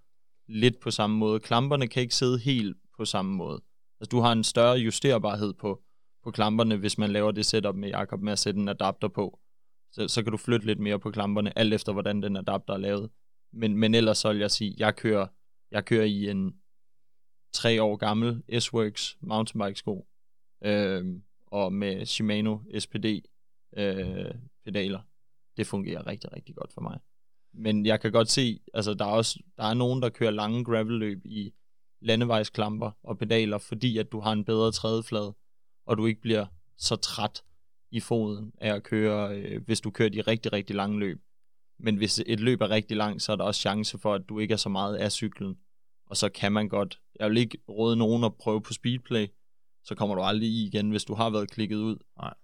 Speaker 3: lidt på samme måde. Klamperne kan ikke sidde helt på samme måde. Altså du har en større justerbarhed på, på klamperne, hvis man laver det setup med Jakob med at sætte en adapter på. Så, så kan du flytte lidt mere på klamperne, alt efter hvordan den adapter er lavet. Men, men ellers så vil jeg sige, jeg kører, jeg kører i en tre år gammel S-Works mountainbike sko, øh, og med Shimano SPD øh, pedaler. Det fungerer rigtig, rigtig godt for mig. Men jeg kan godt se, altså der er også der er nogen, der kører lange gravelløb i landevejsklamper og pedaler, fordi at du har en bedre trædeflade, og du ikke bliver så træt i foden af at køre, øh, hvis du kører de rigtig, rigtig lange løb. Men hvis et løb er rigtig langt, så er der også chance for, at du ikke er så meget af cyklen. Og så kan man godt, jeg vil ikke råde nogen at prøve på speedplay, så kommer du aldrig i igen, hvis du har været klikket ud.
Speaker 1: Nej.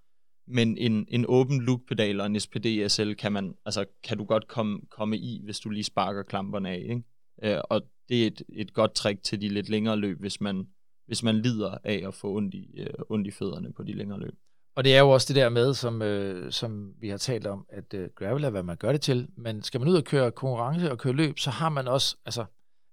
Speaker 3: Men en, en åben loop pedal og en SPD SL kan, man, altså, kan du godt komme, komme i, hvis du lige sparker klamperne af. Ikke? Øh, og det er et, et godt trick til de lidt længere løb, hvis man hvis man lider af at få ondt i, øh, ondt i fødderne på de længere løb.
Speaker 1: Og det er jo også det der med, som, øh, som vi har talt om, at øh, gravel er, hvad man gør det til. Men skal man ud og køre konkurrence og køre løb, så har man også, altså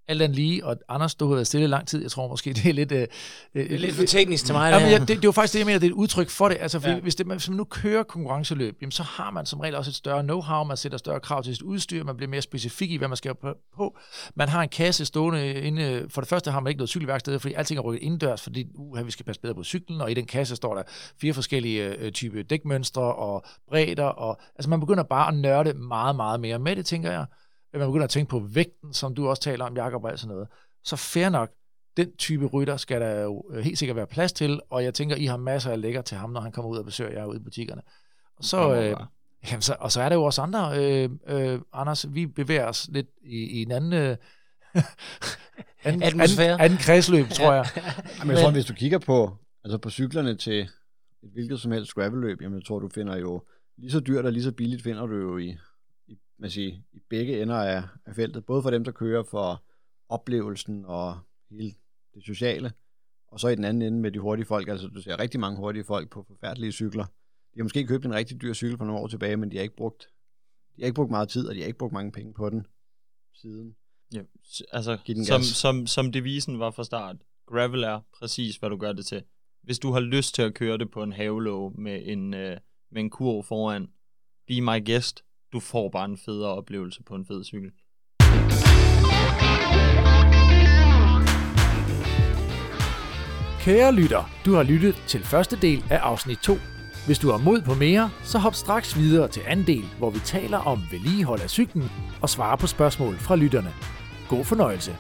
Speaker 1: alt andet lige, og Anders, du har været stille lang tid, jeg tror måske, <laughs> det er lidt... Øh,
Speaker 2: det er lidt for teknisk til mig.
Speaker 1: Ja,
Speaker 2: det,
Speaker 1: men ja, det, det er jo faktisk det, jeg mener, det er et udtryk for det. Altså, for
Speaker 2: Ja.
Speaker 1: hvis, det, hvis man nu kører konkurrenceløb, jamen, så har man som regel også et større know-how, man sætter større krav til sit udstyr, man bliver mere specifik i, hvad man skal på- på. Man har en kasse stående inde. For det første har man ikke noget cykelværksted, fordi alting er rykket indendørs, fordi uh, vi skal passe bedre på cyklen, og i den kasse står der fire forskellige øh, type dækmønstre og bredder, og altså man begynder bare at nørde meget, meget mere med det, tænker jeg. Man begynder at tænke på vægten, som du også taler om, Jacob, og alt sådan noget. Så fair nok, den type rytter skal der jo øh, helt sikkert være plads til, og jeg tænker, I har masser af lækker til ham, når han kommer ud og besøger jer ude i butikkerne. Og så, øh, jamen, så, og så er der jo også andre, øh, øh, Anders, vi bevæger os lidt i, i en anden, øh, <laughs> anden,
Speaker 2: Atmosfære.
Speaker 1: anden, anden kredsløb, tror jeg. <laughs>
Speaker 4: Jamen, jeg tror, hvis du kigger på, altså på cyklerne til et hvilket som helst gravelløb, jamen jeg tror, du finder jo lige så dyrt og lige så billigt finder du jo i, man siger, i begge ender af, af feltet. Både for dem, der kører for oplevelsen og hele det sociale, og så i den anden ende med de hurtige folk. Altså du ser rigtig mange hurtige folk på forfærdelige cykler. De har måske købt en rigtig dyr cykel for nogle år tilbage, men de har ikke brugt, de har ikke brugt meget tid, og de har ikke brugt mange penge på den siden.
Speaker 3: Ja, altså,
Speaker 4: den
Speaker 3: som, som, som devisen var fra start, gravel er præcis, hvad du gør det til. Hvis du har lyst til at køre det på en havelåge med en, øh, med en kurv foran, be my guest, du får bare en federe oplevelse på en fed cykel.
Speaker 1: Kære lytter, du har lyttet til første del af afsnit 2. Hvis du har mod på mere, så hop straks videre til anden del, hvor vi taler om vedligehold af cyklen og svarer på spørgsmål fra lytterne. God fornøjelse.